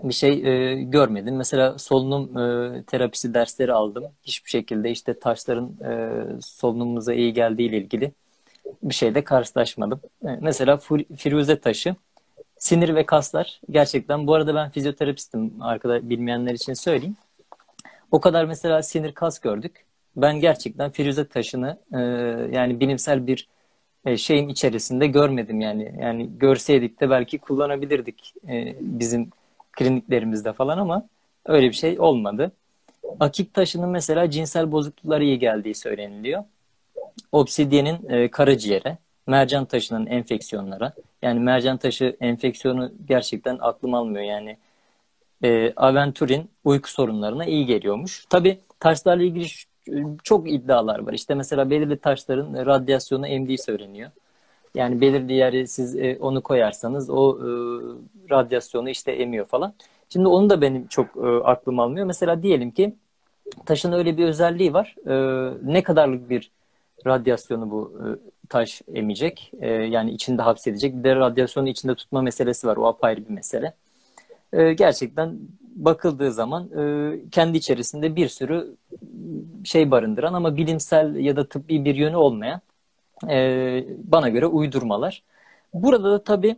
bir şey görmedim. Mesela solunum terapisi dersleri aldım. Hiçbir şekilde işte taşların solunumumuza iyi geldiği ile ilgili bir şeyde karşılaşmadım. Mesela firuze taşı sinir ve kaslar gerçekten bu arada ben fizyoterapistim arkada bilmeyenler için söyleyeyim. O kadar mesela sinir kas gördük. Ben gerçekten firuze taşını e, yani bilimsel bir e, şeyin içerisinde görmedim yani. Yani görseydik de belki kullanabilirdik e, bizim kliniklerimizde falan ama öyle bir şey olmadı. Akik taşının mesela cinsel bozukluklara iyi geldiği söyleniliyor. Obsidyenin e, karaciğere, mercan taşının enfeksiyonlara. Yani mercan taşı enfeksiyonu gerçekten aklım almıyor yani. E, aventurin uyku sorunlarına iyi geliyormuş. Tabi taşlarla ilgili çok iddialar var. İşte mesela belirli taşların radyasyonu emdiği söyleniyor. Yani belirli yere siz e, onu koyarsanız o e, radyasyonu işte emiyor falan. Şimdi onu da benim çok e, aklım almıyor. Mesela diyelim ki taşın öyle bir özelliği var. E, ne kadarlık bir radyasyonu bu e, taş emecek? E, yani içinde hapsedecek. Bir de radyasyonu içinde tutma meselesi var. O apayrı bir mesele. E, gerçekten bakıldığı zaman e, kendi içerisinde bir sürü şey barındıran ama bilimsel ya da tıbbi bir yönü olmayan e, bana göre uydurmalar. Burada da tabii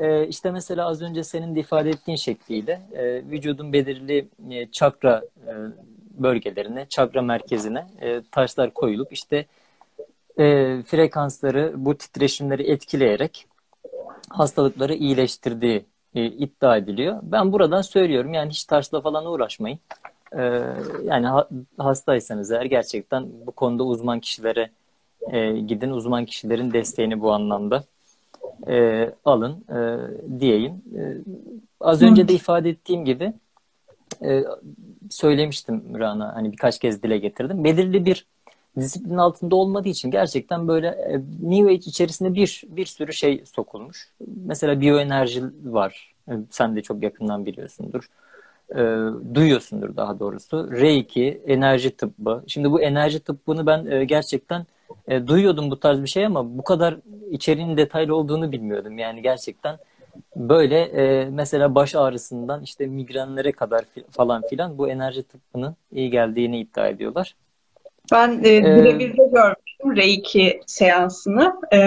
e, işte mesela az önce senin de ifade ettiğin şekliyle e, vücudun belirli e, çakra bölgelerine, çakra merkezine taşlar koyulup işte frekansları, bu titreşimleri etkileyerek hastalıkları iyileştirdiği e, iddia ediliyor. Ben buradan söylüyorum yani hiç taşla falan uğraşmayın. E, yani ha, hastaysanız eğer gerçekten bu konuda uzman kişilere e, gidin uzman kişilerin desteğini bu anlamda e, alın e, diyeyim. E, az önce de ifade ettiğim gibi e, söylemiştim Rana hani birkaç kez dile getirdim. Belirli bir disiplin altında olmadığı için gerçekten böyle e, New Age içerisinde bir bir sürü şey sokulmuş. Mesela biyoenerji var. E, sen de çok yakından biliyorsundur. E, duyuyorsundur daha doğrusu. Reiki, enerji tıbbı. Şimdi bu enerji tıbbını ben e, gerçekten e, duyuyordum bu tarz bir şey ama bu kadar içeriğin detaylı olduğunu bilmiyordum. Yani gerçekten böyle e, mesela baş ağrısından işte migrenlere kadar falan filan bu enerji tıbbının iyi geldiğini iddia ediyorlar. Ben e, birebir de görmüştüm Reiki seansını. E,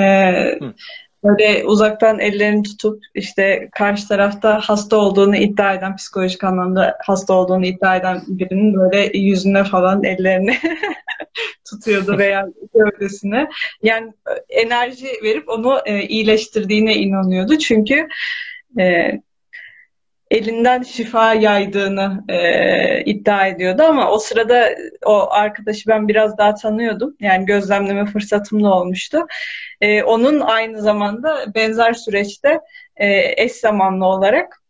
böyle uzaktan ellerini tutup işte karşı tarafta hasta olduğunu iddia eden, psikolojik anlamda hasta olduğunu iddia eden birinin böyle yüzüne falan ellerini tutuyordu veya gövdesine. Yani e, enerji verip onu e, iyileştirdiğine inanıyordu. Çünkü e, elinden şifa yaydığını e, iddia ediyordu ama o sırada o arkadaşı ben biraz daha tanıyordum. Yani gözlemleme fırsatım da olmuştu. E, onun aynı zamanda benzer süreçte e, eş zamanlı olarak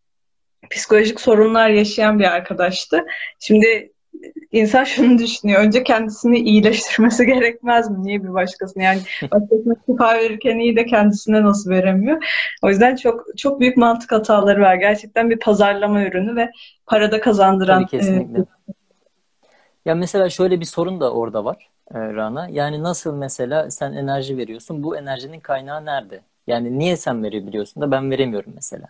psikolojik sorunlar yaşayan bir arkadaştı. Şimdi insan şunu düşünüyor. Önce kendisini iyileştirmesi gerekmez mi? Niye bir başkasını? Yani başkasına şifa verirken iyi de kendisine nasıl veremiyor? O yüzden çok çok büyük mantık hataları var. Gerçekten bir pazarlama ürünü ve parada kazandıran. Tabii kesinlikle. E, ya mesela şöyle bir sorun da orada var e, Rana. Yani nasıl mesela sen enerji veriyorsun? Bu enerjinin kaynağı nerede? Yani niye sen verebiliyorsun da ben veremiyorum mesela.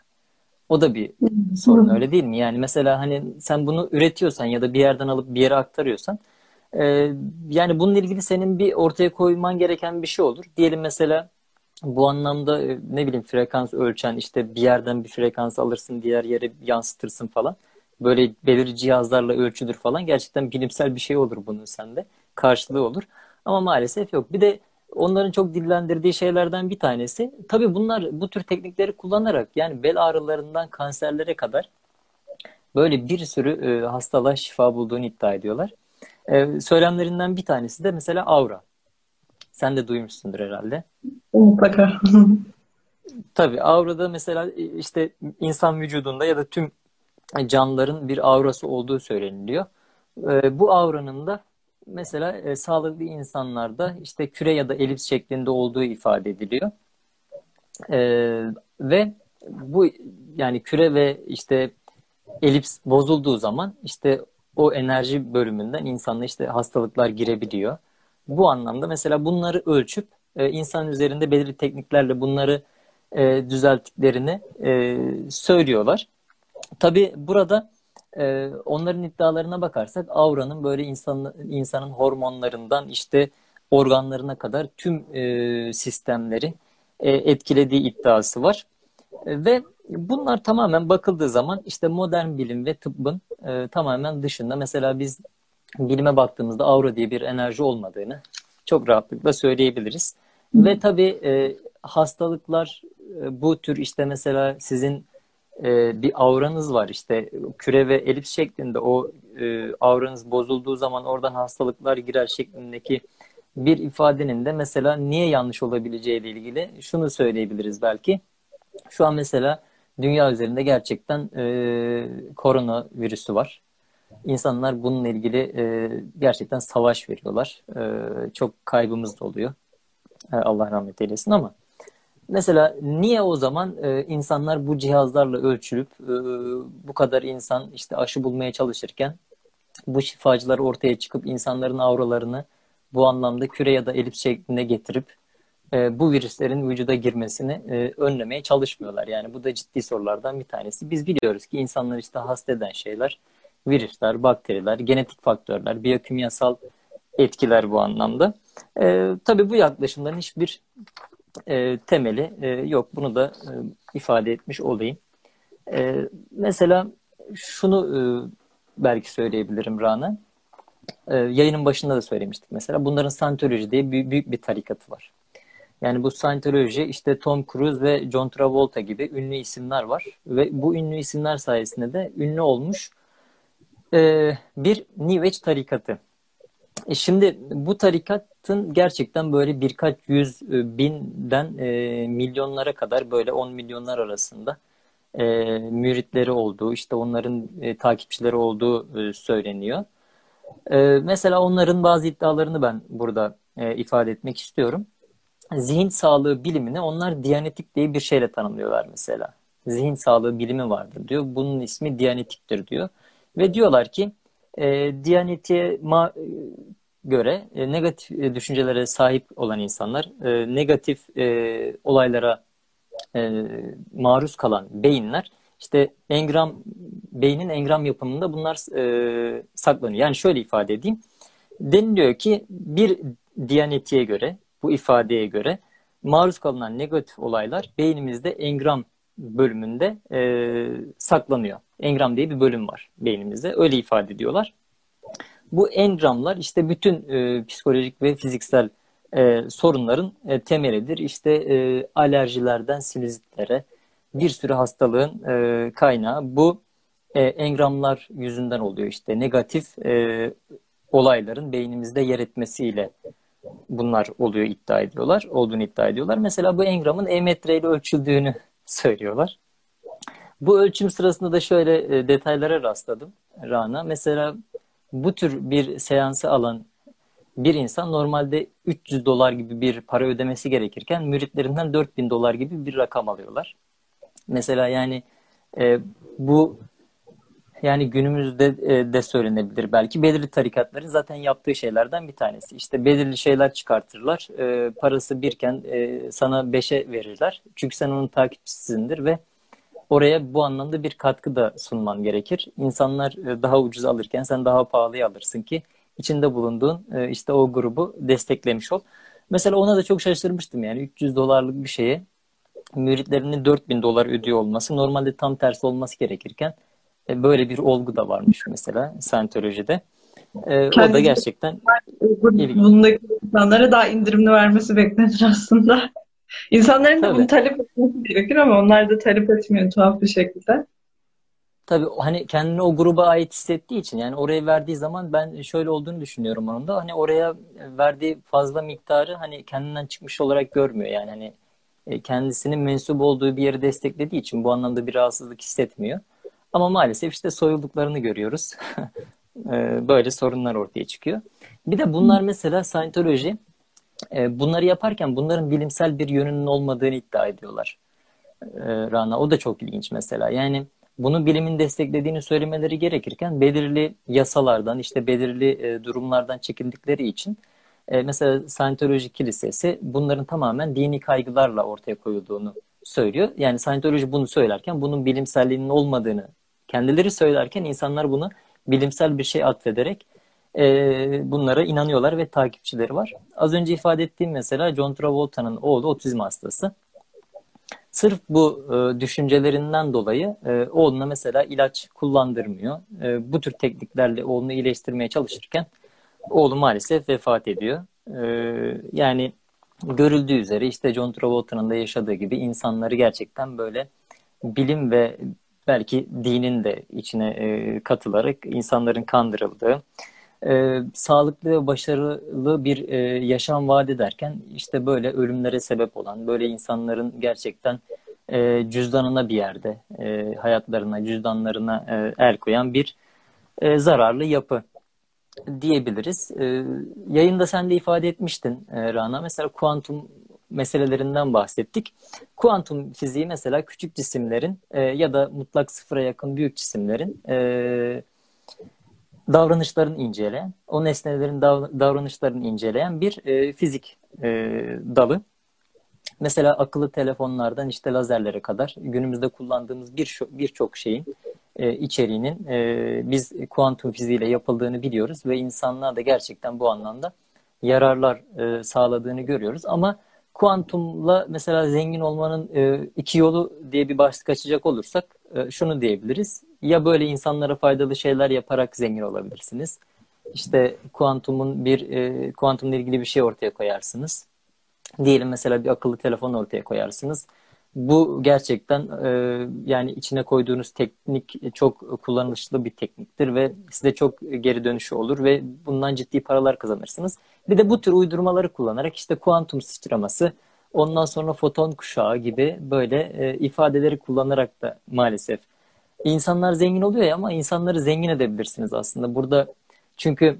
O da bir sorun öyle değil mi? Yani mesela hani sen bunu üretiyorsan ya da bir yerden alıp bir yere aktarıyorsan e, yani bununla ilgili senin bir ortaya koyman gereken bir şey olur. Diyelim mesela bu anlamda e, ne bileyim frekans ölçen işte bir yerden bir frekans alırsın diğer yere yansıtırsın falan. Böyle belirli cihazlarla ölçülür falan. Gerçekten bilimsel bir şey olur bunun sende. Karşılığı olur. Ama maalesef yok. Bir de onların çok dillendirdiği şeylerden bir tanesi. Tabii bunlar bu tür teknikleri kullanarak yani bel ağrılarından kanserlere kadar böyle bir sürü e, hastalığa şifa bulduğunu iddia ediyorlar. E, söylemlerinden bir tanesi de mesela aura. Sen de duymuşsundur herhalde. Mutlaka. Tabii aurada mesela e, işte insan vücudunda ya da tüm canlıların bir aurası olduğu söyleniliyor. E, bu auranın da mesela e, sağlıklı insanlarda işte küre ya da elips şeklinde olduğu ifade ediliyor. E, ve bu yani küre ve işte elips bozulduğu zaman işte o enerji bölümünden insanla işte hastalıklar girebiliyor. Bu anlamda mesela bunları ölçüp e, insan üzerinde belirli tekniklerle bunları e, düzelttiklerini e, söylüyorlar. Tabi burada e, onların iddialarına bakarsak auranın böyle insanın, insanın hormonlarından işte organlarına kadar tüm e, sistemleri e, etkilediği iddiası var. E, ve bunlar tamamen bakıldığı zaman işte modern bilim ve tıbbın e, tamamen dışında. Mesela biz bilime baktığımızda aura diye bir enerji olmadığını çok rahatlıkla söyleyebiliriz. Ve tabii e, hastalıklar e, bu tür işte mesela sizin e, bir auranız var işte küre ve elips şeklinde o e, auranız bozulduğu zaman oradan hastalıklar girer şeklindeki bir ifadenin de mesela niye yanlış olabileceği ile ilgili şunu söyleyebiliriz belki. Şu an mesela dünya üzerinde gerçekten e, korona virüsü var. İnsanlar bununla ilgili e, gerçekten savaş veriyorlar. E, çok kaybımız da oluyor. E, Allah rahmet eylesin ama Mesela niye o zaman e, insanlar bu cihazlarla ölçülüp e, bu kadar insan işte aşı bulmaya çalışırken bu şifacılar ortaya çıkıp insanların auralarını bu anlamda küre ya da elips şeklinde getirip e, bu virüslerin vücuda girmesini e, önlemeye çalışmıyorlar. Yani bu da ciddi sorulardan bir tanesi. Biz biliyoruz ki insanlar işte hasta eden şeyler virüsler, bakteriler, genetik faktörler, biyokimyasal etkiler bu anlamda. E, tabii bu yaklaşımların hiçbir e, temeli e, yok. Bunu da e, ifade etmiş olayım. E, mesela şunu e, belki söyleyebilirim Rana. E, yayının başında da söylemiştik mesela. Bunların Scientology diye büyük, büyük bir tarikatı var. Yani bu Scientology işte Tom Cruise ve John Travolta gibi ünlü isimler var. Ve bu ünlü isimler sayesinde de ünlü olmuş e, bir New Age tarikatı. E şimdi bu tarikatın gerçekten böyle birkaç yüz e, binden e, milyonlara kadar böyle on milyonlar arasında e, müritleri olduğu, işte onların e, takipçileri olduğu e, söyleniyor. E, mesela onların bazı iddialarını ben burada e, ifade etmek istiyorum. Zihin sağlığı bilimini onlar diyanetik diye bir şeyle tanımlıyorlar mesela. Zihin sağlığı bilimi vardır diyor. Bunun ismi diyanetiktir diyor. Ve diyorlar ki e, Diyaneti'ye ma- göre e, negatif e, düşüncelere sahip olan insanlar, e, negatif e, olaylara e, maruz kalan beyinler, işte engram beynin engram yapımında bunlar e, saklanıyor. Yani şöyle ifade edeyim. Deniliyor ki bir diyanetiye göre, bu ifadeye göre maruz kalınan negatif olaylar beynimizde engram bölümünde e, saklanıyor. Engram diye bir bölüm var beynimizde. Öyle ifade ediyorlar. Bu engramlar işte bütün e, psikolojik ve fiziksel e, sorunların e, temelidir. İşte e, alerjilerden sinüzitlere bir sürü hastalığın e, kaynağı bu e, engramlar yüzünden oluyor. İşte negatif e, olayların beynimizde yer etmesiyle bunlar oluyor iddia ediyorlar. Olduğunu iddia ediyorlar. Mesela bu engramın e-metre ile ölçüldüğünü söylüyorlar. Bu ölçüm sırasında da şöyle e, detaylara rastladım Rana. Mesela bu tür bir seansı alan bir insan normalde 300 dolar gibi bir para ödemesi gerekirken müritlerinden 4000 dolar gibi bir rakam alıyorlar. Mesela yani e, bu yani günümüzde e, de söylenebilir belki belirli tarikatların zaten yaptığı şeylerden bir tanesi. İşte belirli şeyler çıkartırlar. E, parası birken e, sana beşe verirler. Çünkü sen onun takipçisisindir ve oraya bu anlamda bir katkı da sunman gerekir. İnsanlar e, daha ucuz alırken sen daha pahalıya alırsın ki içinde bulunduğun e, işte o grubu desteklemiş ol. Mesela ona da çok şaşırmıştım yani 300 dolarlık bir şeye müritlerinin 4000 dolar ödüyor olması normalde tam tersi olması gerekirken e, böyle bir olgu da varmış mesela Scientology'de. E, o da gerçekten bundaki insanlara daha indirimli vermesi beklenir aslında. İnsanların da bunu talep etmesi gerekir ama onlar da talep etmiyor tuhaf bir şekilde. Tabii hani kendini o gruba ait hissettiği için yani oraya verdiği zaman ben şöyle olduğunu düşünüyorum onun da hani oraya verdiği fazla miktarı hani kendinden çıkmış olarak görmüyor yani hani e, kendisinin mensup olduğu bir yeri desteklediği için bu anlamda bir rahatsızlık hissetmiyor. Ama maalesef işte soyulduklarını görüyoruz. E, böyle sorunlar ortaya çıkıyor. Bir de bunlar mesela Scientology e, bunları yaparken bunların bilimsel bir yönünün olmadığını iddia ediyorlar. Rana o da çok ilginç mesela. Yani bunu bilimin desteklediğini söylemeleri gerekirken belirli yasalardan işte belirli durumlardan çekildikleri için mesela Scientology Kilisesi bunların tamamen dini kaygılarla ortaya koyulduğunu söylüyor. Yani Scientology bunu söylerken bunun bilimselliğinin olmadığını kendileri söylerken insanlar bunu bilimsel bir şey atfederek e, bunlara inanıyorlar ve takipçileri var. Az önce ifade ettiğim mesela John Travolta'nın oğlu otizm hastası. Sırf bu e, düşüncelerinden dolayı e, oğluna mesela ilaç kullandırmıyor. E, bu tür tekniklerle oğlunu iyileştirmeye çalışırken oğlu maalesef vefat ediyor. E, yani görüldüğü üzere işte John Travolta'nın da yaşadığı gibi insanları gerçekten böyle bilim ve belki dinin de içine e, katılarak insanların kandırıldığı, e, sağlıklı ve başarılı bir e, yaşam vaat ederken işte böyle ölümlere sebep olan, böyle insanların gerçekten e, cüzdanına bir yerde, e, hayatlarına, cüzdanlarına e, el koyan bir e, zararlı yapı diyebiliriz. E, yayında sen de ifade etmiştin e, Rana. Mesela kuantum meselelerinden bahsettik. Kuantum fiziği mesela küçük cisimlerin e, ya da mutlak sıfıra yakın büyük cisimlerin e, davranışlarını inceleyen, o nesnelerin dav- davranışlarını inceleyen bir e, fizik e, dalı. Mesela akıllı telefonlardan işte lazerlere kadar günümüzde kullandığımız birçok bir şeyin e, içeriğinin e, biz kuantum fiziğiyle yapıldığını biliyoruz ve insanlığa da gerçekten bu anlamda yararlar e, sağladığını görüyoruz. Ama kuantumla mesela zengin olmanın e, iki yolu diye bir başlık açacak olursak e, şunu diyebiliriz. Ya böyle insanlara faydalı şeyler yaparak zengin olabilirsiniz. İşte kuantumun bir e, kuantumla ilgili bir şey ortaya koyarsınız. Diyelim mesela bir akıllı telefon ortaya koyarsınız. Bu gerçekten e, yani içine koyduğunuz teknik çok kullanışlı bir tekniktir ve size çok geri dönüşü olur ve bundan ciddi paralar kazanırsınız. Bir de bu tür uydurmaları kullanarak işte kuantum sıçraması, ondan sonra foton kuşağı gibi böyle e, ifadeleri kullanarak da maalesef insanlar zengin oluyor ya ama insanları zengin edebilirsiniz aslında. Burada çünkü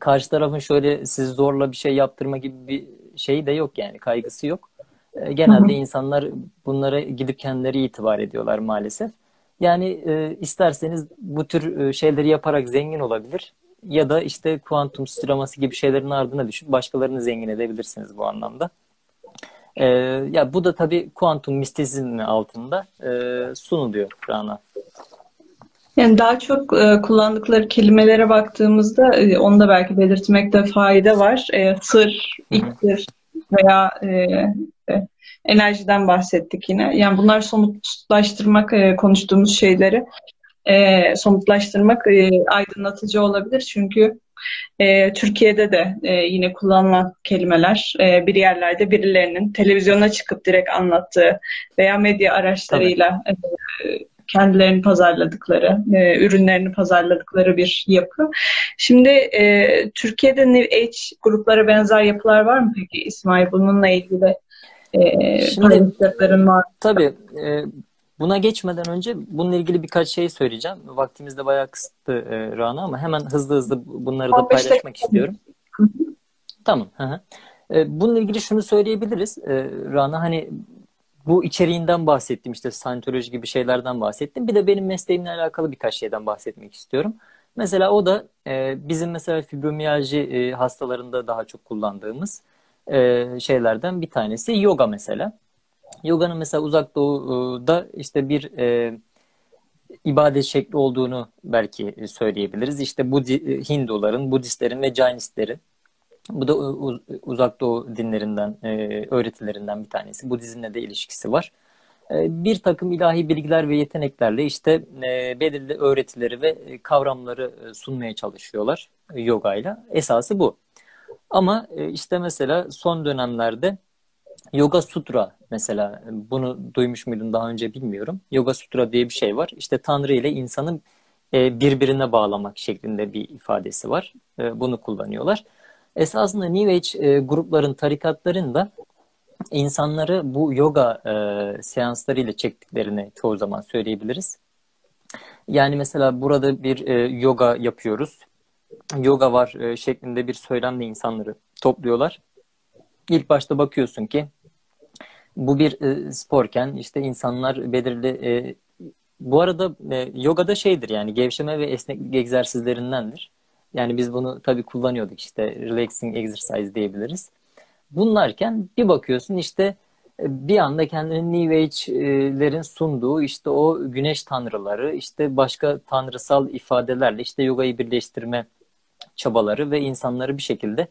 karşı tarafın şöyle siz zorla bir şey yaptırma gibi bir şey de yok yani kaygısı yok. E, genelde insanlar bunlara gidip kendileri itibar ediyorlar maalesef. Yani e, isterseniz bu tür e, şeyleri yaparak zengin olabilir ya da işte kuantum sıçraması gibi şeylerin ardına düşüp başkalarını zengin edebilirsiniz bu anlamda. E, ya bu da tabii kuantum mistizmi altında e, sunuluyor Rana. Yani daha çok e, kullandıkları kelimelere baktığımızda e, onu da belki belirtmekte fayda var. E, sır, iksir veya e, e, enerjiden bahsettik yine. Yani bunlar somutlaştırmak e, konuştuğumuz şeyleri e, somutlaştırmak e, aydınlatıcı olabilir. Çünkü e, Türkiye'de de e, yine kullanılan kelimeler e, bir yerlerde birilerinin televizyona çıkıp direkt anlattığı veya medya araçlarıyla e, kendilerini pazarladıkları, e, ürünlerini pazarladıkları bir yapı. Şimdi e, Türkiye'de New Age gruplara benzer yapılar var mı peki İsmail bununla ilgili e, Şimdi, tabii e, Buna geçmeden önce bununla ilgili birkaç şey söyleyeceğim. Vaktimiz de bayağı kısıtlı e, Rana ama hemen hızlı hızlı bunları da paylaşmak istiyorum. Tamam. Hı hı. E, bununla ilgili şunu söyleyebiliriz. E, Rana hani bu içeriğinden bahsettim işte Scientology gibi şeylerden bahsettim. Bir de benim mesleğimle alakalı birkaç şeyden bahsetmek istiyorum. Mesela o da e, bizim mesela fibromiyalji e, hastalarında daha çok kullandığımız e, şeylerden bir tanesi yoga mesela. Yoga'nın mesela uzak doğuda işte bir e, ibadet şekli olduğunu belki söyleyebiliriz. İşte Budi, Hinduların, Budistlerin ve Jainistlerin bu da uzak doğu dinlerinden, e, öğretilerinden bir tanesi. Budizmle de ilişkisi var. E, bir takım ilahi bilgiler ve yeteneklerle işte e, belirli öğretileri ve kavramları sunmaya çalışıyorlar yogayla. Esası bu. Ama işte mesela son dönemlerde Yoga Sutra mesela bunu duymuş muydun daha önce bilmiyorum. Yoga Sutra diye bir şey var. İşte Tanrı ile insanı birbirine bağlamak şeklinde bir ifadesi var. Bunu kullanıyorlar. Esasında New Age e, grupların, tarikatların da insanları bu yoga e, seanslarıyla çektiklerini çoğu zaman söyleyebiliriz. Yani mesela burada bir e, yoga yapıyoruz. Yoga var e, şeklinde bir söylemle insanları topluyorlar. İlk başta bakıyorsun ki bu bir e, sporken işte insanlar belirli e, bu arada e, yogada şeydir yani gevşeme ve esneklik egzersizlerindendir. Yani biz bunu tabii kullanıyorduk işte relaxing exercise diyebiliriz. Bunlarken bir bakıyorsun işte e, bir anda kendini New Age'lerin sunduğu işte o güneş tanrıları, işte başka tanrısal ifadelerle işte yogayı birleştirme çabaları ve insanları bir şekilde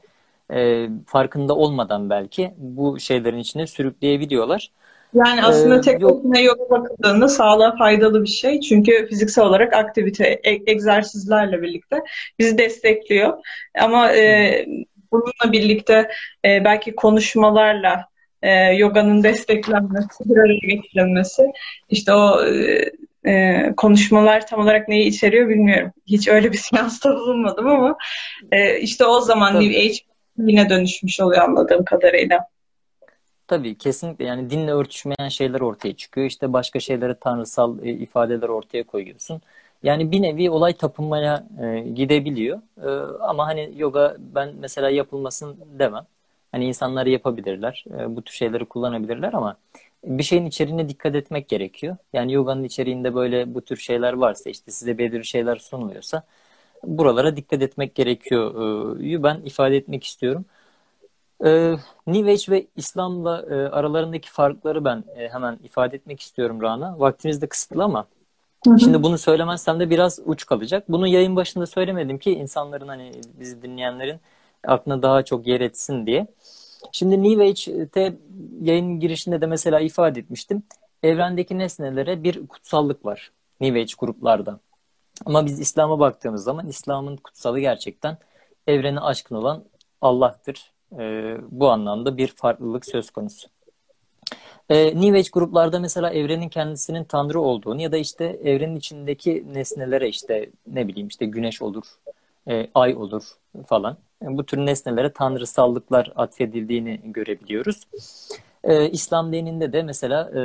e, farkında olmadan belki bu şeylerin içine sürükleyebiliyorlar. Yani aslında ee, tek başına yoga bakıldığında sağlığa faydalı bir şey. Çünkü fiziksel olarak aktivite, e- egzersizlerle birlikte bizi destekliyor. Ama e, bununla birlikte e, belki konuşmalarla e, yoganın desteklenmesi, bir araya getirilmesi, işte o e, e, konuşmalar tam olarak neyi içeriyor bilmiyorum. Hiç öyle bir seansta bulunmadım ama e, işte o zaman New Age yine dönüşmüş oluyor anladığım kadarıyla. Tabii kesinlikle yani dinle örtüşmeyen şeyler ortaya çıkıyor. İşte başka şeylere tanrısal e, ifadeler ortaya koyuyorsun. Yani bir nevi olay tapınmaya e, gidebiliyor. E, ama hani yoga ben mesela yapılmasın demem. Hani insanlar yapabilirler. E, bu tür şeyleri kullanabilirler ama bir şeyin içeriğine dikkat etmek gerekiyor. Yani yoganın içeriğinde böyle bu tür şeyler varsa işte size belirli şeyler sunuluyorsa buralara dikkat etmek gerekiyor. E, ben ifade etmek istiyorum. Ee, New Age ve İslam'la e, aralarındaki farkları ben e, hemen ifade etmek istiyorum Rana. Vaktimiz de kısıtlı ama hı hı. şimdi bunu söylemezsem de biraz uç kalacak. Bunu yayın başında söylemedim ki insanların hani bizi dinleyenlerin aklına daha çok yer etsin diye. Şimdi New Age'te yayın girişinde de mesela ifade etmiştim. Evrendeki nesnelere bir kutsallık var New Age gruplarda. Ama biz İslam'a baktığımız zaman İslam'ın kutsalı gerçekten evreni aşkın olan Allah'tır e, bu anlamda bir farklılık söz konusu. E, New Age gruplarda mesela evrenin kendisinin tanrı olduğunu ya da işte evrenin içindeki nesnelere işte ne bileyim işte güneş olur, e, ay olur falan. E, bu tür nesnelere tanrısallıklar atfedildiğini görebiliyoruz. E, İslam dininde de mesela e,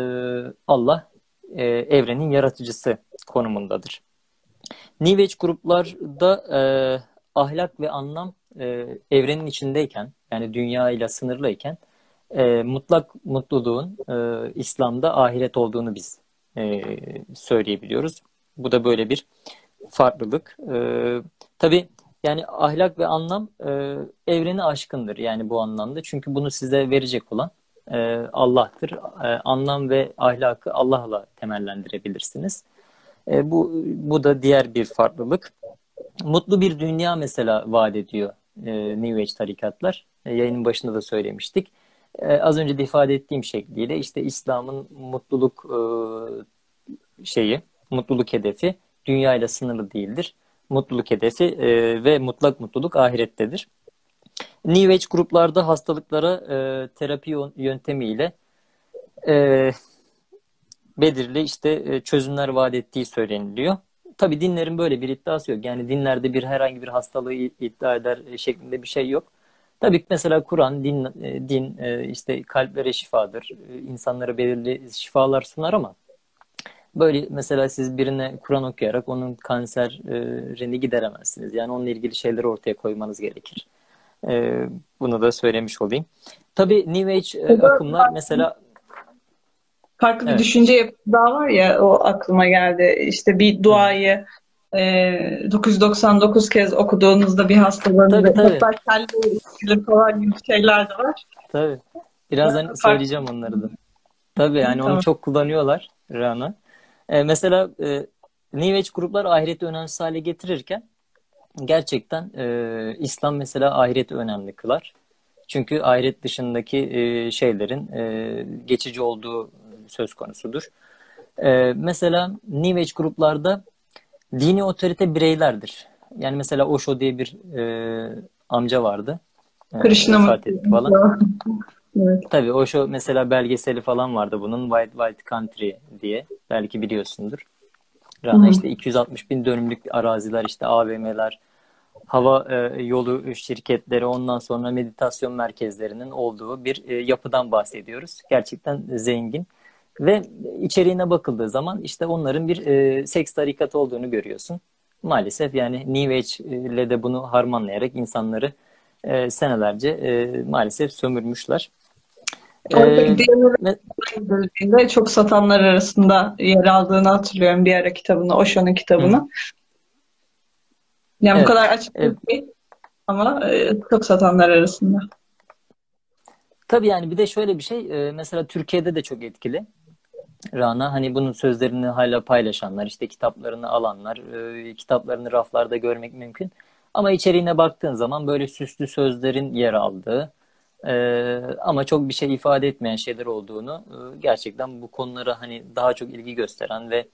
Allah e, evrenin yaratıcısı konumundadır. New Age gruplarda e, ahlak ve anlam e, evrenin içindeyken yani dünya ile sınırlıyken e, mutlak mutluluğun e, İslam'da ahiret olduğunu biz e, söyleyebiliyoruz. Bu da böyle bir farklılık. E, tabii yani ahlak ve anlam e, evreni aşkındır yani bu anlamda. Çünkü bunu size verecek olan e, Allah'tır. E, anlam ve ahlakı Allah'la temellendirebilirsiniz. E, bu, bu da diğer bir farklılık. Mutlu bir dünya mesela vaat ediyor e, New Age tarikatlar. E, yayının başında da söylemiştik. E, az önce de ifade ettiğim şekliyle işte İslam'ın mutluluk e, şeyi, mutluluk hedefi dünya ile sınırlı değildir. Mutluluk hedefi ve mutlak mutluluk ahirettedir. New Age gruplarda hastalıklara terapi yöntemiyle belirli işte çözümler vaat ettiği söyleniliyor tabii dinlerin böyle bir iddiası yok. Yani dinlerde bir herhangi bir hastalığı iddia eder şeklinde bir şey yok. Tabii ki mesela Kur'an, din, e, din e, işte kalplere şifadır. İnsanlara belirli şifalar sunar ama Böyle mesela siz birine Kur'an okuyarak onun kanserini gideremezsiniz. Yani onunla ilgili şeyleri ortaya koymanız gerekir. E, bunu da söylemiş olayım. Tabii New Age e, akımlar mesela farklı bir evet. düşünce daha var ya o aklıma geldi. İşte bir duayı e, 999 kez okuduğunuzda bir hastalığın tabii, tabii. falan gibi şeyler de var. Tabii. Birazdan söyleyeceğim onları da. Tabii yani tamam. onu çok kullanıyorlar Rana. E, mesela e, New Age gruplar ahireti önemsiz hale getirirken gerçekten e, İslam mesela ahireti önemli kılar. Çünkü ahiret dışındaki e, şeylerin e, geçici olduğu söz konusudur. E, mesela New Age gruplarda dini otorite bireylerdir. Yani mesela Osho diye bir e, amca vardı. E, Krishna falan. evet. Tabii Osho mesela belgeseli falan vardı bunun White White Country diye. Belki biliyorsundur. Rana işte 260 bin dönümlük araziler işte AVM'ler, hava e, yolu şirketleri ondan sonra meditasyon merkezlerinin olduğu bir e, yapıdan bahsediyoruz. Gerçekten zengin. Ve içeriğine bakıldığı zaman işte onların bir e, seks tarikatı olduğunu görüyorsun. Maalesef yani New Age ile de bunu harmanlayarak insanları e, senelerce e, maalesef sömürmüşler. Ee, çok satanlar arasında yer aldığını hatırlıyorum bir ara kitabını, Osho'nun kitabını. Hı. Yani evet. bu kadar açık evet. değil ama e, çok satanlar arasında. Tabii yani bir de şöyle bir şey, e, mesela Türkiye'de de çok etkili. Rana hani bunun sözlerini hala paylaşanlar, işte kitaplarını alanlar, e, kitaplarını raflarda görmek mümkün. Ama içeriğine baktığın zaman böyle süslü sözlerin yer aldığı e, ama çok bir şey ifade etmeyen şeyler olduğunu e, gerçekten bu konulara hani daha çok ilgi gösteren ve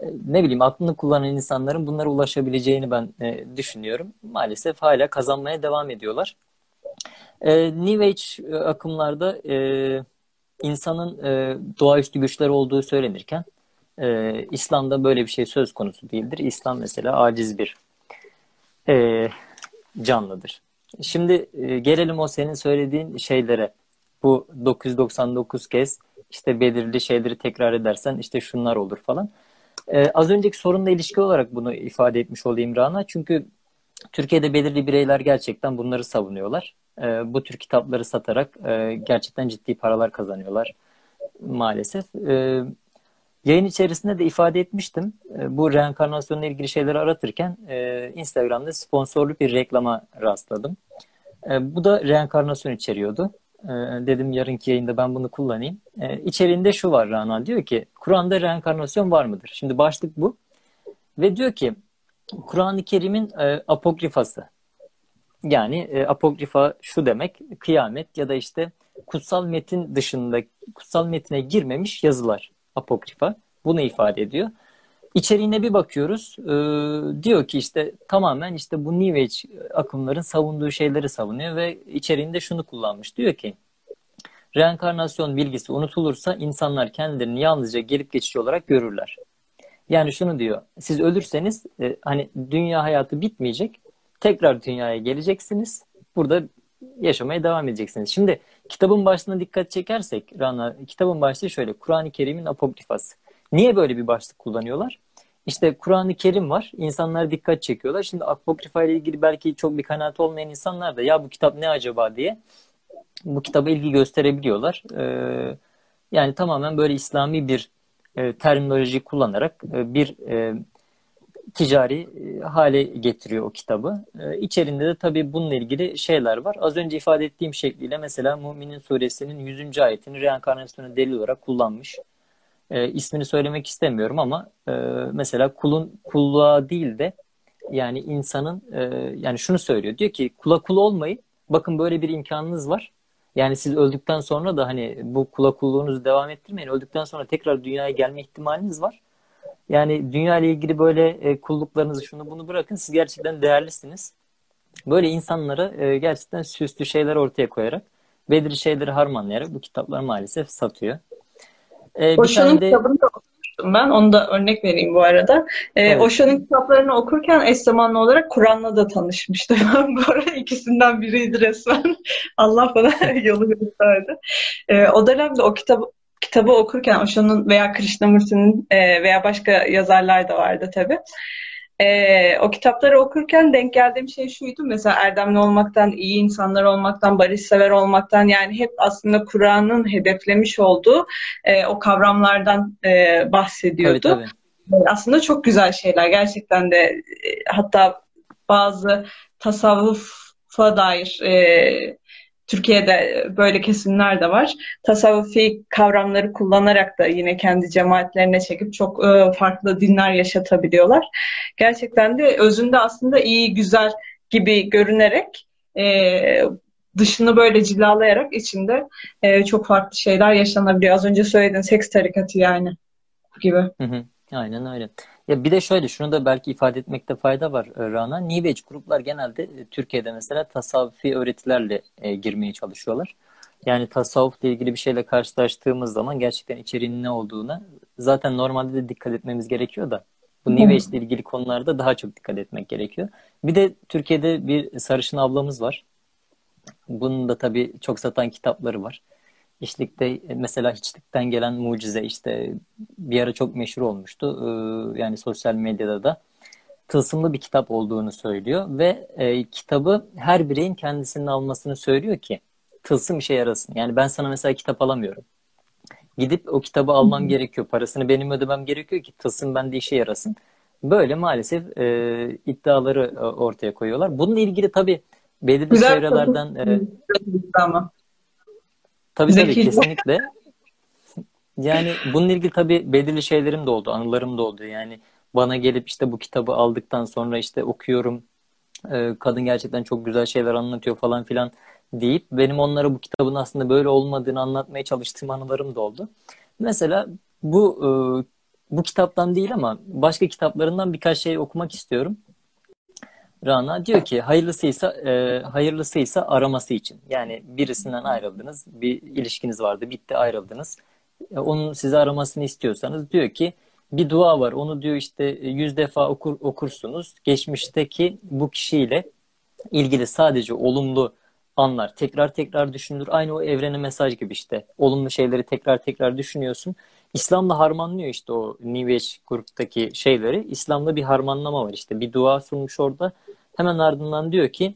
e, ne bileyim aklını kullanan insanların bunlara ulaşabileceğini ben e, düşünüyorum. Maalesef hala kazanmaya devam ediyorlar. E, New Age e, akımlarda e, insanın e, doğaüstü güçleri olduğu söylenirken e, İslam'da böyle bir şey söz konusu değildir. İslam mesela aciz bir e, canlıdır. Şimdi e, gelelim o senin söylediğin şeylere. Bu 999 kez işte belirli şeyleri tekrar edersen işte şunlar olur falan. Ee, az önceki sorunla ilişki olarak bunu ifade etmiş olayım Rana. Çünkü Türkiye'de belirli bireyler gerçekten bunları savunuyorlar. Ee, bu tür kitapları satarak e, gerçekten ciddi paralar kazanıyorlar maalesef. Ee, yayın içerisinde de ifade etmiştim. Ee, bu reenkarnasyonla ilgili şeyleri aratırken e, Instagram'da sponsorlu bir reklama rastladım. E, bu da reenkarnasyon içeriyordu. E, dedim yarınki yayında ben bunu kullanayım. E, içeriğinde şu var Rana diyor ki Kur'an'da reenkarnasyon var mıdır? Şimdi başlık bu. Ve diyor ki Kur'an-ı Kerim'in e, apokrifası. Yani e, apokrifa şu demek kıyamet ya da işte kutsal metin dışında kutsal metine girmemiş yazılar apokrifa. Bunu ifade ediyor. İçeriğine bir bakıyoruz. E, diyor ki işte tamamen işte bu New Age akımların savunduğu şeyleri savunuyor ve içeriğinde şunu kullanmış. Diyor ki reenkarnasyon bilgisi unutulursa insanlar kendilerini yalnızca gelip geçici olarak görürler. Yani şunu diyor. Siz ölürseniz e, hani dünya hayatı bitmeyecek. Tekrar dünyaya geleceksiniz. Burada yaşamaya devam edeceksiniz. Şimdi kitabın başlığına dikkat çekersek Rana kitabın başlığı şöyle Kur'an-ı Kerim'in apokrifası. Niye böyle bir başlık kullanıyorlar? İşte Kur'an-ı Kerim var. İnsanlar dikkat çekiyorlar. Şimdi apokrifa ile ilgili belki çok bir kanaat olmayan insanlar da ya bu kitap ne acaba diye bu kitaba ilgi gösterebiliyorlar. Ee, yani tamamen böyle İslami bir e, terminoloji kullanarak e, bir e, ticari e, hale getiriyor o kitabı. E, içerinde de tabii bununla ilgili şeyler var. Az önce ifade ettiğim şekliyle mesela Müminin suresinin 100. ayetini reenkarnasyonu delil olarak kullanmış. E, ismini söylemek istemiyorum ama e, mesela kulun kulluğa değil de yani insanın e, yani şunu söylüyor. Diyor ki kula kul olmayın. Bakın böyle bir imkanınız var. Yani siz öldükten sonra da hani bu kula kulluğunuzu devam ettirmeyin. Öldükten sonra tekrar dünyaya gelme ihtimaliniz var. Yani dünya ile ilgili böyle e, kulluklarınızı şunu bunu bırakın. Siz gerçekten değerlisiniz. Böyle insanlara e, gerçekten süslü şeyler ortaya koyarak belirli şeyleri harmanlayarak bu kitaplar maalesef satıyor. Ee, Boşan'ın de... kitabını da okumuştum ben. Onu da örnek vereyim bu arada. Ee, evet. Osho'nun kitaplarını okurken eş zamanlı olarak Kur'an'la da tanışmıştım. Bu arada ikisinden biriydi resmen. Allah bana yolu gösterdi. Ee, o dönemde o kitap kitabı okurken Osho'nun veya Krishnamurti'nin e, veya başka yazarlar da vardı tabii. E, o kitapları okurken denk geldiğim şey şuydu. Mesela erdemli olmaktan, iyi insanlar olmaktan, barışsever olmaktan yani hep aslında Kur'an'ın hedeflemiş olduğu e, o kavramlardan e, bahsediyordu. Tabii, tabii. Aslında çok güzel şeyler gerçekten de e, hatta bazı tasavvufa dair e, Türkiye'de böyle kesimler de var. Tasavvufi kavramları kullanarak da yine kendi cemaatlerine çekip çok e, farklı dinler yaşatabiliyorlar. Gerçekten de özünde aslında iyi, güzel gibi görünerek e, dışını böyle cilalayarak içinde e, çok farklı şeyler yaşanabiliyor. Az önce söylediğin seks tarikatı yani gibi. Hı, aynen öyle. Ya bir de şöyle şunu da belki ifade etmekte fayda var e, Rana. New Age gruplar genelde e, Türkiye'de mesela tasavvufi öğretilerle e, girmeye çalışıyorlar. Yani tasavvufla ilgili bir şeyle karşılaştığımız zaman gerçekten içeriğinin ne olduğuna zaten normalde de dikkat etmemiz gerekiyor da bu New Age ile ilgili konularda daha çok dikkat etmek gerekiyor. Bir de Türkiye'de bir sarışın ablamız var. Bunun da tabii çok satan kitapları var. İşlikte e, mesela hiçlikten gelen mucize işte bir ara çok meşhur olmuştu. Ee, yani sosyal medyada da tılsımlı bir kitap olduğunu söylüyor ve e, kitabı her bireyin kendisinin almasını söylüyor ki tılsım işe yarasın. Yani ben sana mesela kitap alamıyorum. Gidip o kitabı almam hmm. gerekiyor. Parasını benim ödemem gerekiyor ki tılsım bende işe yarasın. Böyle maalesef e, iddiaları e, ortaya koyuyorlar. Bununla ilgili tabii belirli Güzel çevrelerden e, ama. Tabii Zeki. tabii kesinlikle. Yani bununla ilgili tabii belirli şeylerim de oldu, anılarım da oldu. Yani bana gelip işte bu kitabı aldıktan sonra işte okuyorum. Ee, kadın gerçekten çok güzel şeyler anlatıyor falan filan deyip benim onlara bu kitabın aslında böyle olmadığını anlatmaya çalıştığım anılarım da oldu. Mesela bu e, bu kitaptan değil ama başka kitaplarından birkaç şey okumak istiyorum. Rana diyor ki hayırlısıysa e, hayırlısıysa araması için. Yani birisinden ayrıldınız, bir ilişkiniz vardı, bitti ayrıldınız. E, onun sizi aramasını istiyorsanız diyor ki bir dua var. Onu diyor işte yüz defa okur, okursunuz. Geçmişteki bu kişiyle ilgili sadece olumlu anlar tekrar tekrar düşünülür. Aynı o evrene mesaj gibi işte. Olumlu şeyleri tekrar tekrar düşünüyorsun. İslam'la harmanlıyor işte o New Age gruptaki şeyleri. İslam'da bir harmanlama var işte. Bir dua sunmuş orada. Hemen ardından diyor ki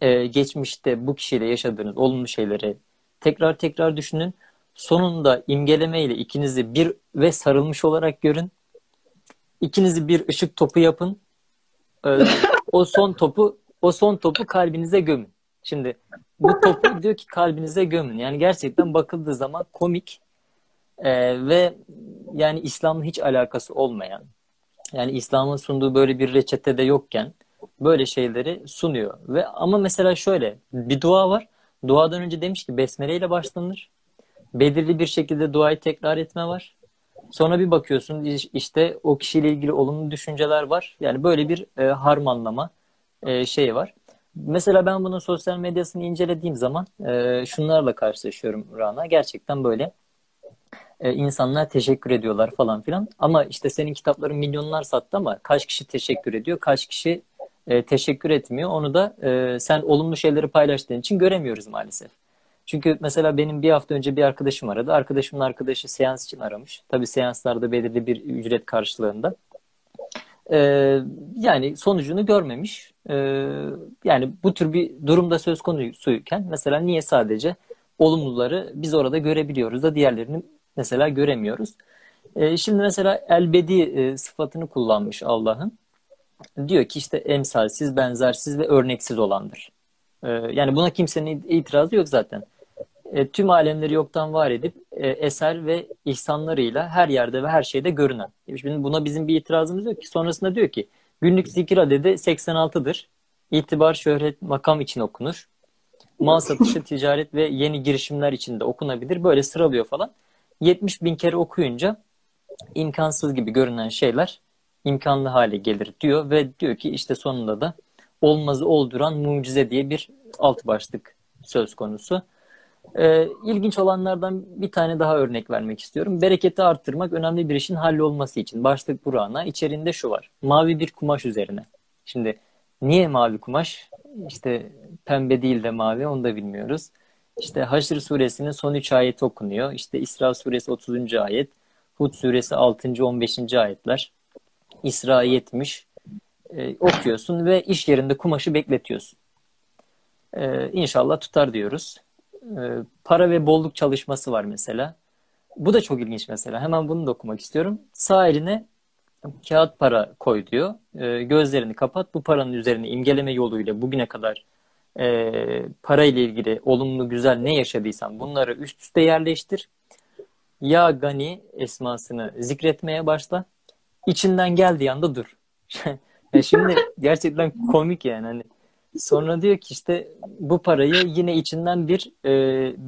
e, geçmişte bu kişiyle yaşadığınız olumlu şeyleri tekrar tekrar düşünün. Sonunda imgeleme ile ikinizi bir ve sarılmış olarak görün. İkinizi bir ışık topu yapın. E, o son topu o son topu kalbinize gömün. Şimdi bu topu diyor ki kalbinize gömün. Yani gerçekten bakıldığı zaman komik e, ve yani İslam'la hiç alakası olmayan yani İslam'ın sunduğu böyle bir reçete de yokken böyle şeyleri sunuyor. Ve ama mesela şöyle bir dua var. Duadan önce demiş ki besmele ile başlanır. Belirli bir şekilde duayı tekrar etme var. Sonra bir bakıyorsun işte o kişiyle ilgili olumlu düşünceler var. Yani böyle bir e, harmanlama e, şeyi var. Mesela ben bunun sosyal medyasını incelediğim zaman e, şunlarla karşılaşıyorum Rana. Gerçekten böyle e, insanlar teşekkür ediyorlar falan filan. Ama işte senin kitapların milyonlar sattı ama kaç kişi teşekkür ediyor, kaç kişi e, teşekkür etmiyor. Onu da e, sen olumlu şeyleri paylaştığın için göremiyoruz maalesef. Çünkü mesela benim bir hafta önce bir arkadaşım aradı. Arkadaşımın arkadaşı seans için aramış. Tabii seanslarda belirli bir ücret karşılığında. Ee, yani sonucunu görmemiş. Ee, yani bu tür bir durumda söz konusuyken mesela niye sadece olumluları biz orada görebiliyoruz da diğerlerini mesela göremiyoruz. Ee, şimdi mesela elbedi e, sıfatını kullanmış Allah'ın diyor ki işte emsalsiz, benzersiz ve örneksiz olandır. Ee, yani buna kimsenin itirazı yok zaten. E, tüm alemleri yoktan var edip e, eser ve ihsanlarıyla her yerde ve her şeyde görünen. Şimdi buna bizim bir itirazımız yok ki. Sonrasında diyor ki günlük zikir adedi 86'dır. İtibar, şöhret, makam için okunur. Mal satışı, ticaret ve yeni girişimler için de okunabilir. Böyle sıralıyor falan. 70 bin kere okuyunca imkansız gibi görünen şeyler imkanlı hale gelir diyor ve diyor ki işte sonunda da olmazı olduran mucize diye bir alt başlık söz konusu. Ee, ilginç olanlardan bir tane daha örnek vermek istiyorum. Bereketi arttırmak önemli bir işin hallolması için. Başlık burana. içerisinde şu var. Mavi bir kumaş üzerine. Şimdi niye mavi kumaş? İşte pembe değil de mavi onu da bilmiyoruz. İşte Haşr suresinin son 3 ayeti okunuyor. İşte İsra suresi 30. ayet, Hud suresi 6. 15. ayetler. İsra 70 e, okuyorsun ve iş yerinde kumaşı bekletiyorsun. E, inşallah tutar diyoruz. E, para ve bolluk çalışması var mesela. Bu da çok ilginç mesela. Hemen bunu da okumak istiyorum. Sağ eline kağıt para koy diyor. E, gözlerini kapat. Bu paranın üzerine imgeleme yoluyla bugüne kadar e, para ile ilgili olumlu güzel ne yaşadıysan bunları üst üste yerleştir. Ya Gani esmasını zikretmeye başla. İçinden geldiği anda dur. ya şimdi gerçekten komik yani. Hani sonra diyor ki işte bu parayı yine içinden bir e,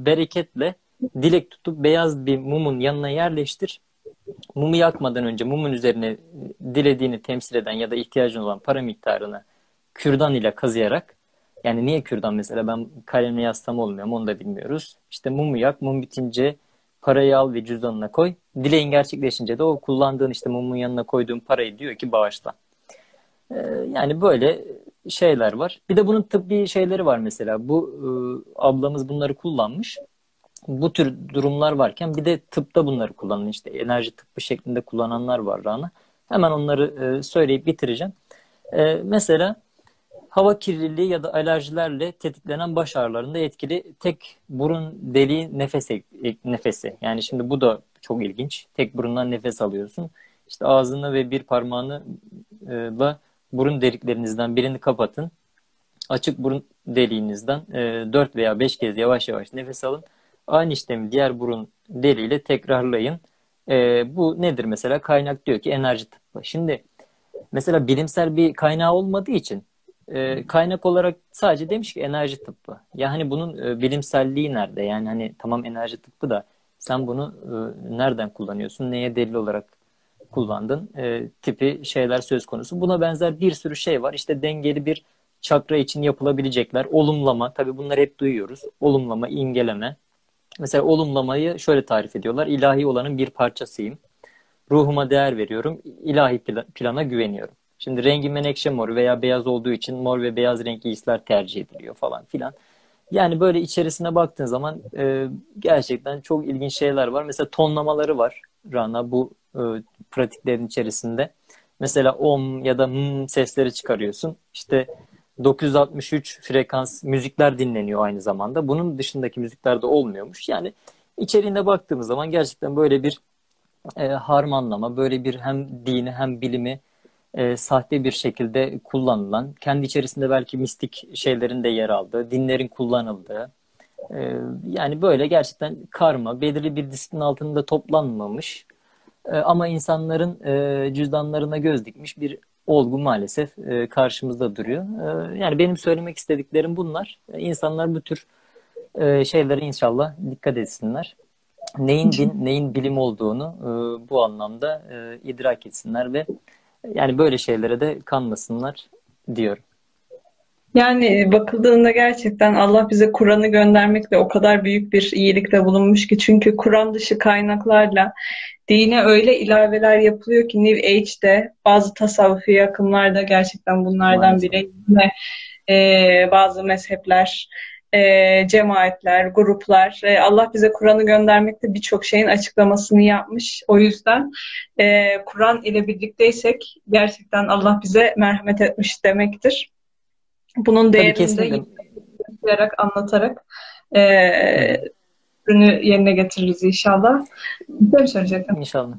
bereketle dilek tutup beyaz bir mumun yanına yerleştir. Mumu yakmadan önce mumun üzerine dilediğini temsil eden ya da ihtiyacın olan para miktarını kürdan ile kazıyarak yani niye kürdan mesela ben kalemle yazsam olmuyor mu onu da bilmiyoruz. İşte mumu yak, mum bitince parayı al ve cüzdanına koy. Dileğin gerçekleşince de o kullandığın işte mumun yanına koyduğun parayı diyor ki bağışla. Ee, yani böyle şeyler var. Bir de bunun tıbbi şeyleri var mesela. Bu e, ablamız bunları kullanmış. Bu tür durumlar varken bir de tıpta bunları kullanan işte enerji tıbbı şeklinde kullananlar var Rana. Hemen onları e, söyleyip bitireceğim. E, mesela hava kirliliği ya da alerjilerle tetiklenen baş ağrılarında etkili tek burun deliği nefes nefesi. Yani şimdi bu da çok ilginç. Tek burundan nefes alıyorsun. İşte ağzını ve bir parmağını da burun deliklerinizden birini kapatın. Açık burun deliğinizden e, 4 veya 5 kez yavaş yavaş nefes alın. Aynı işlemi diğer burun deliğiyle tekrarlayın. E, bu nedir mesela? Kaynak diyor ki enerji tıbbı. Şimdi mesela bilimsel bir kaynağı olmadığı için e, kaynak olarak sadece demiş ki enerji tıbbı. Ya hani bunun e, bilimselliği nerede? Yani hani tamam enerji tıbbı da sen bunu e, nereden kullanıyorsun? Neye delil olarak kullandın? E, tipi şeyler söz konusu. Buna benzer bir sürü şey var. İşte dengeli bir çakra için yapılabilecekler. Olumlama. Tabii bunları hep duyuyoruz. Olumlama, imgeleme. Mesela olumlamayı şöyle tarif ediyorlar. İlahi olanın bir parçasıyım. Ruhuma değer veriyorum. İlahi plana güveniyorum. Şimdi rengi menekşe mor veya beyaz olduğu için mor ve beyaz renkli giysiler tercih ediliyor falan filan. Yani böyle içerisine baktığın zaman e, gerçekten çok ilginç şeyler var. Mesela tonlamaları var Rana bu e, pratiklerin içerisinde. Mesela om ya da m sesleri çıkarıyorsun. İşte 963 frekans müzikler dinleniyor aynı zamanda. Bunun dışındaki müziklerde olmuyormuş. Yani içeriğine baktığımız zaman gerçekten böyle bir e, harmanlama, böyle bir hem dini hem bilimi e, sahte bir şekilde kullanılan, kendi içerisinde belki mistik şeylerin de yer aldığı, dinlerin kullanıldığı, e, yani böyle gerçekten karma, belirli bir disiplin altında toplanmamış e, ama insanların e, cüzdanlarına göz dikmiş bir olgu maalesef e, karşımızda duruyor. E, yani benim söylemek istediklerim bunlar. E, insanlar bu tür e, şeylere inşallah dikkat etsinler. Neyin din, neyin bilim olduğunu e, bu anlamda e, idrak etsinler ve yani böyle şeylere de kanmasınlar diyorum. Yani bakıldığında gerçekten Allah bize Kur'an'ı göndermekle o kadar büyük bir iyilikte bulunmuş ki çünkü Kur'an dışı kaynaklarla dine öyle ilaveler yapılıyor ki New Age'de bazı tasavvufi akımlarda gerçekten bunlardan biri. Yine e, bazı mezhepler e, cemaatler, gruplar. E, Allah bize Kur'an'ı göndermekte birçok şeyin açıklamasını yapmış. O yüzden e, Kur'an ile birlikteysek gerçekten Allah bize merhamet etmiş demektir. Bunun değerini de yaparak, anlatarak e, ürünü yerine getiririz inşallah. Bir şey söyleyecektim. İnşallah.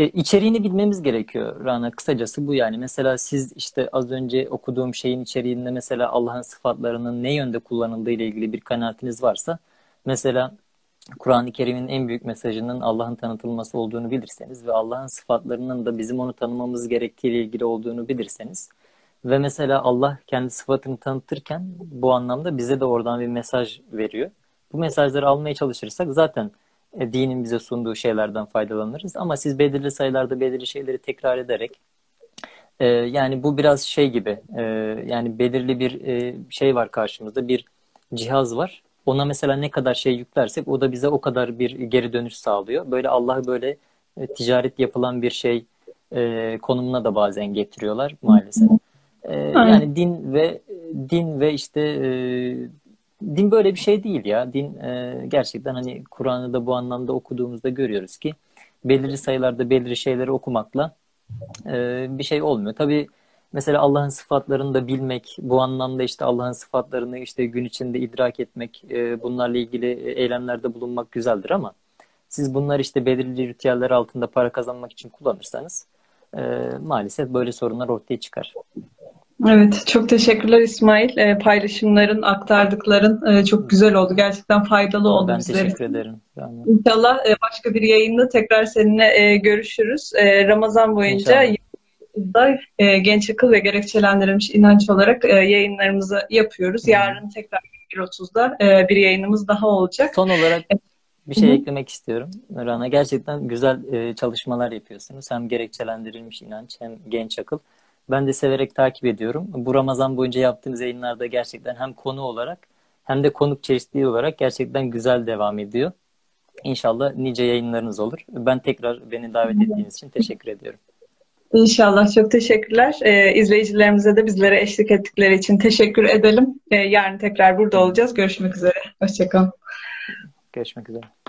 E, içeriğini bilmemiz gerekiyor Rana. Kısacası bu yani. Mesela siz işte az önce okuduğum şeyin içeriğinde mesela Allah'ın sıfatlarının ne yönde kullanıldığı ile ilgili bir kanaatiniz varsa mesela Kur'an-ı Kerim'in en büyük mesajının Allah'ın tanıtılması olduğunu bilirseniz ve Allah'ın sıfatlarının da bizim onu tanımamız gerektiği ile ilgili olduğunu bilirseniz ve mesela Allah kendi sıfatını tanıtırken bu anlamda bize de oradan bir mesaj veriyor. Bu mesajları almaya çalışırsak zaten e, dinin bize sunduğu şeylerden faydalanırız. Ama siz belirli sayılarda belirli şeyleri tekrar ederek e, yani bu biraz şey gibi e, yani belirli bir e, şey var karşımızda bir cihaz var. Ona mesela ne kadar şey yüklersek o da bize o kadar bir geri dönüş sağlıyor. Böyle Allah'ı böyle e, ticaret yapılan bir şey e, konumuna da bazen getiriyorlar maalesef. E, yani din ve din ve işte e, din böyle bir şey değil ya. Din e, gerçekten hani Kur'an'ı da bu anlamda okuduğumuzda görüyoruz ki belirli sayılarda belirli şeyleri okumakla e, bir şey olmuyor. Tabii mesela Allah'ın sıfatlarını da bilmek, bu anlamda işte Allah'ın sıfatlarını işte gün içinde idrak etmek, e, bunlarla ilgili eylemlerde bulunmak güzeldir ama siz bunlar işte belirli ritüeller altında para kazanmak için kullanırsanız e, maalesef böyle sorunlar ortaya çıkar. Evet, çok teşekkürler İsmail. E, paylaşımların, aktardıkların e, çok güzel oldu. Gerçekten faydalı oldu ben bizler teşekkür ederim. Yani. İnşallah e, başka bir yayında tekrar seninle e, görüşürüz. E, Ramazan boyunca da e, genç akıl ve gerekçelendirilmiş inanç olarak e, yayınlarımızı yapıyoruz. Yarın tekrar 1.30'da e, bir yayınımız daha olacak. Son olarak bir şey Hı-hı. eklemek istiyorum. Rana gerçekten güzel e, çalışmalar yapıyorsunuz. Hem gerekçelendirilmiş inanç hem genç akıl. Ben de severek takip ediyorum. Bu Ramazan boyunca yaptığımız yayınlarda gerçekten hem konu olarak hem de konuk çeşitliği olarak gerçekten güzel devam ediyor. İnşallah nice yayınlarınız olur. Ben tekrar beni davet ettiğiniz için teşekkür ediyorum. İnşallah çok teşekkürler. Ee, izleyicilerimize de bizlere eşlik ettikleri için teşekkür edelim. Ee, yarın tekrar burada olacağız. Görüşmek üzere. Hoşçakalın. Görüşmek üzere.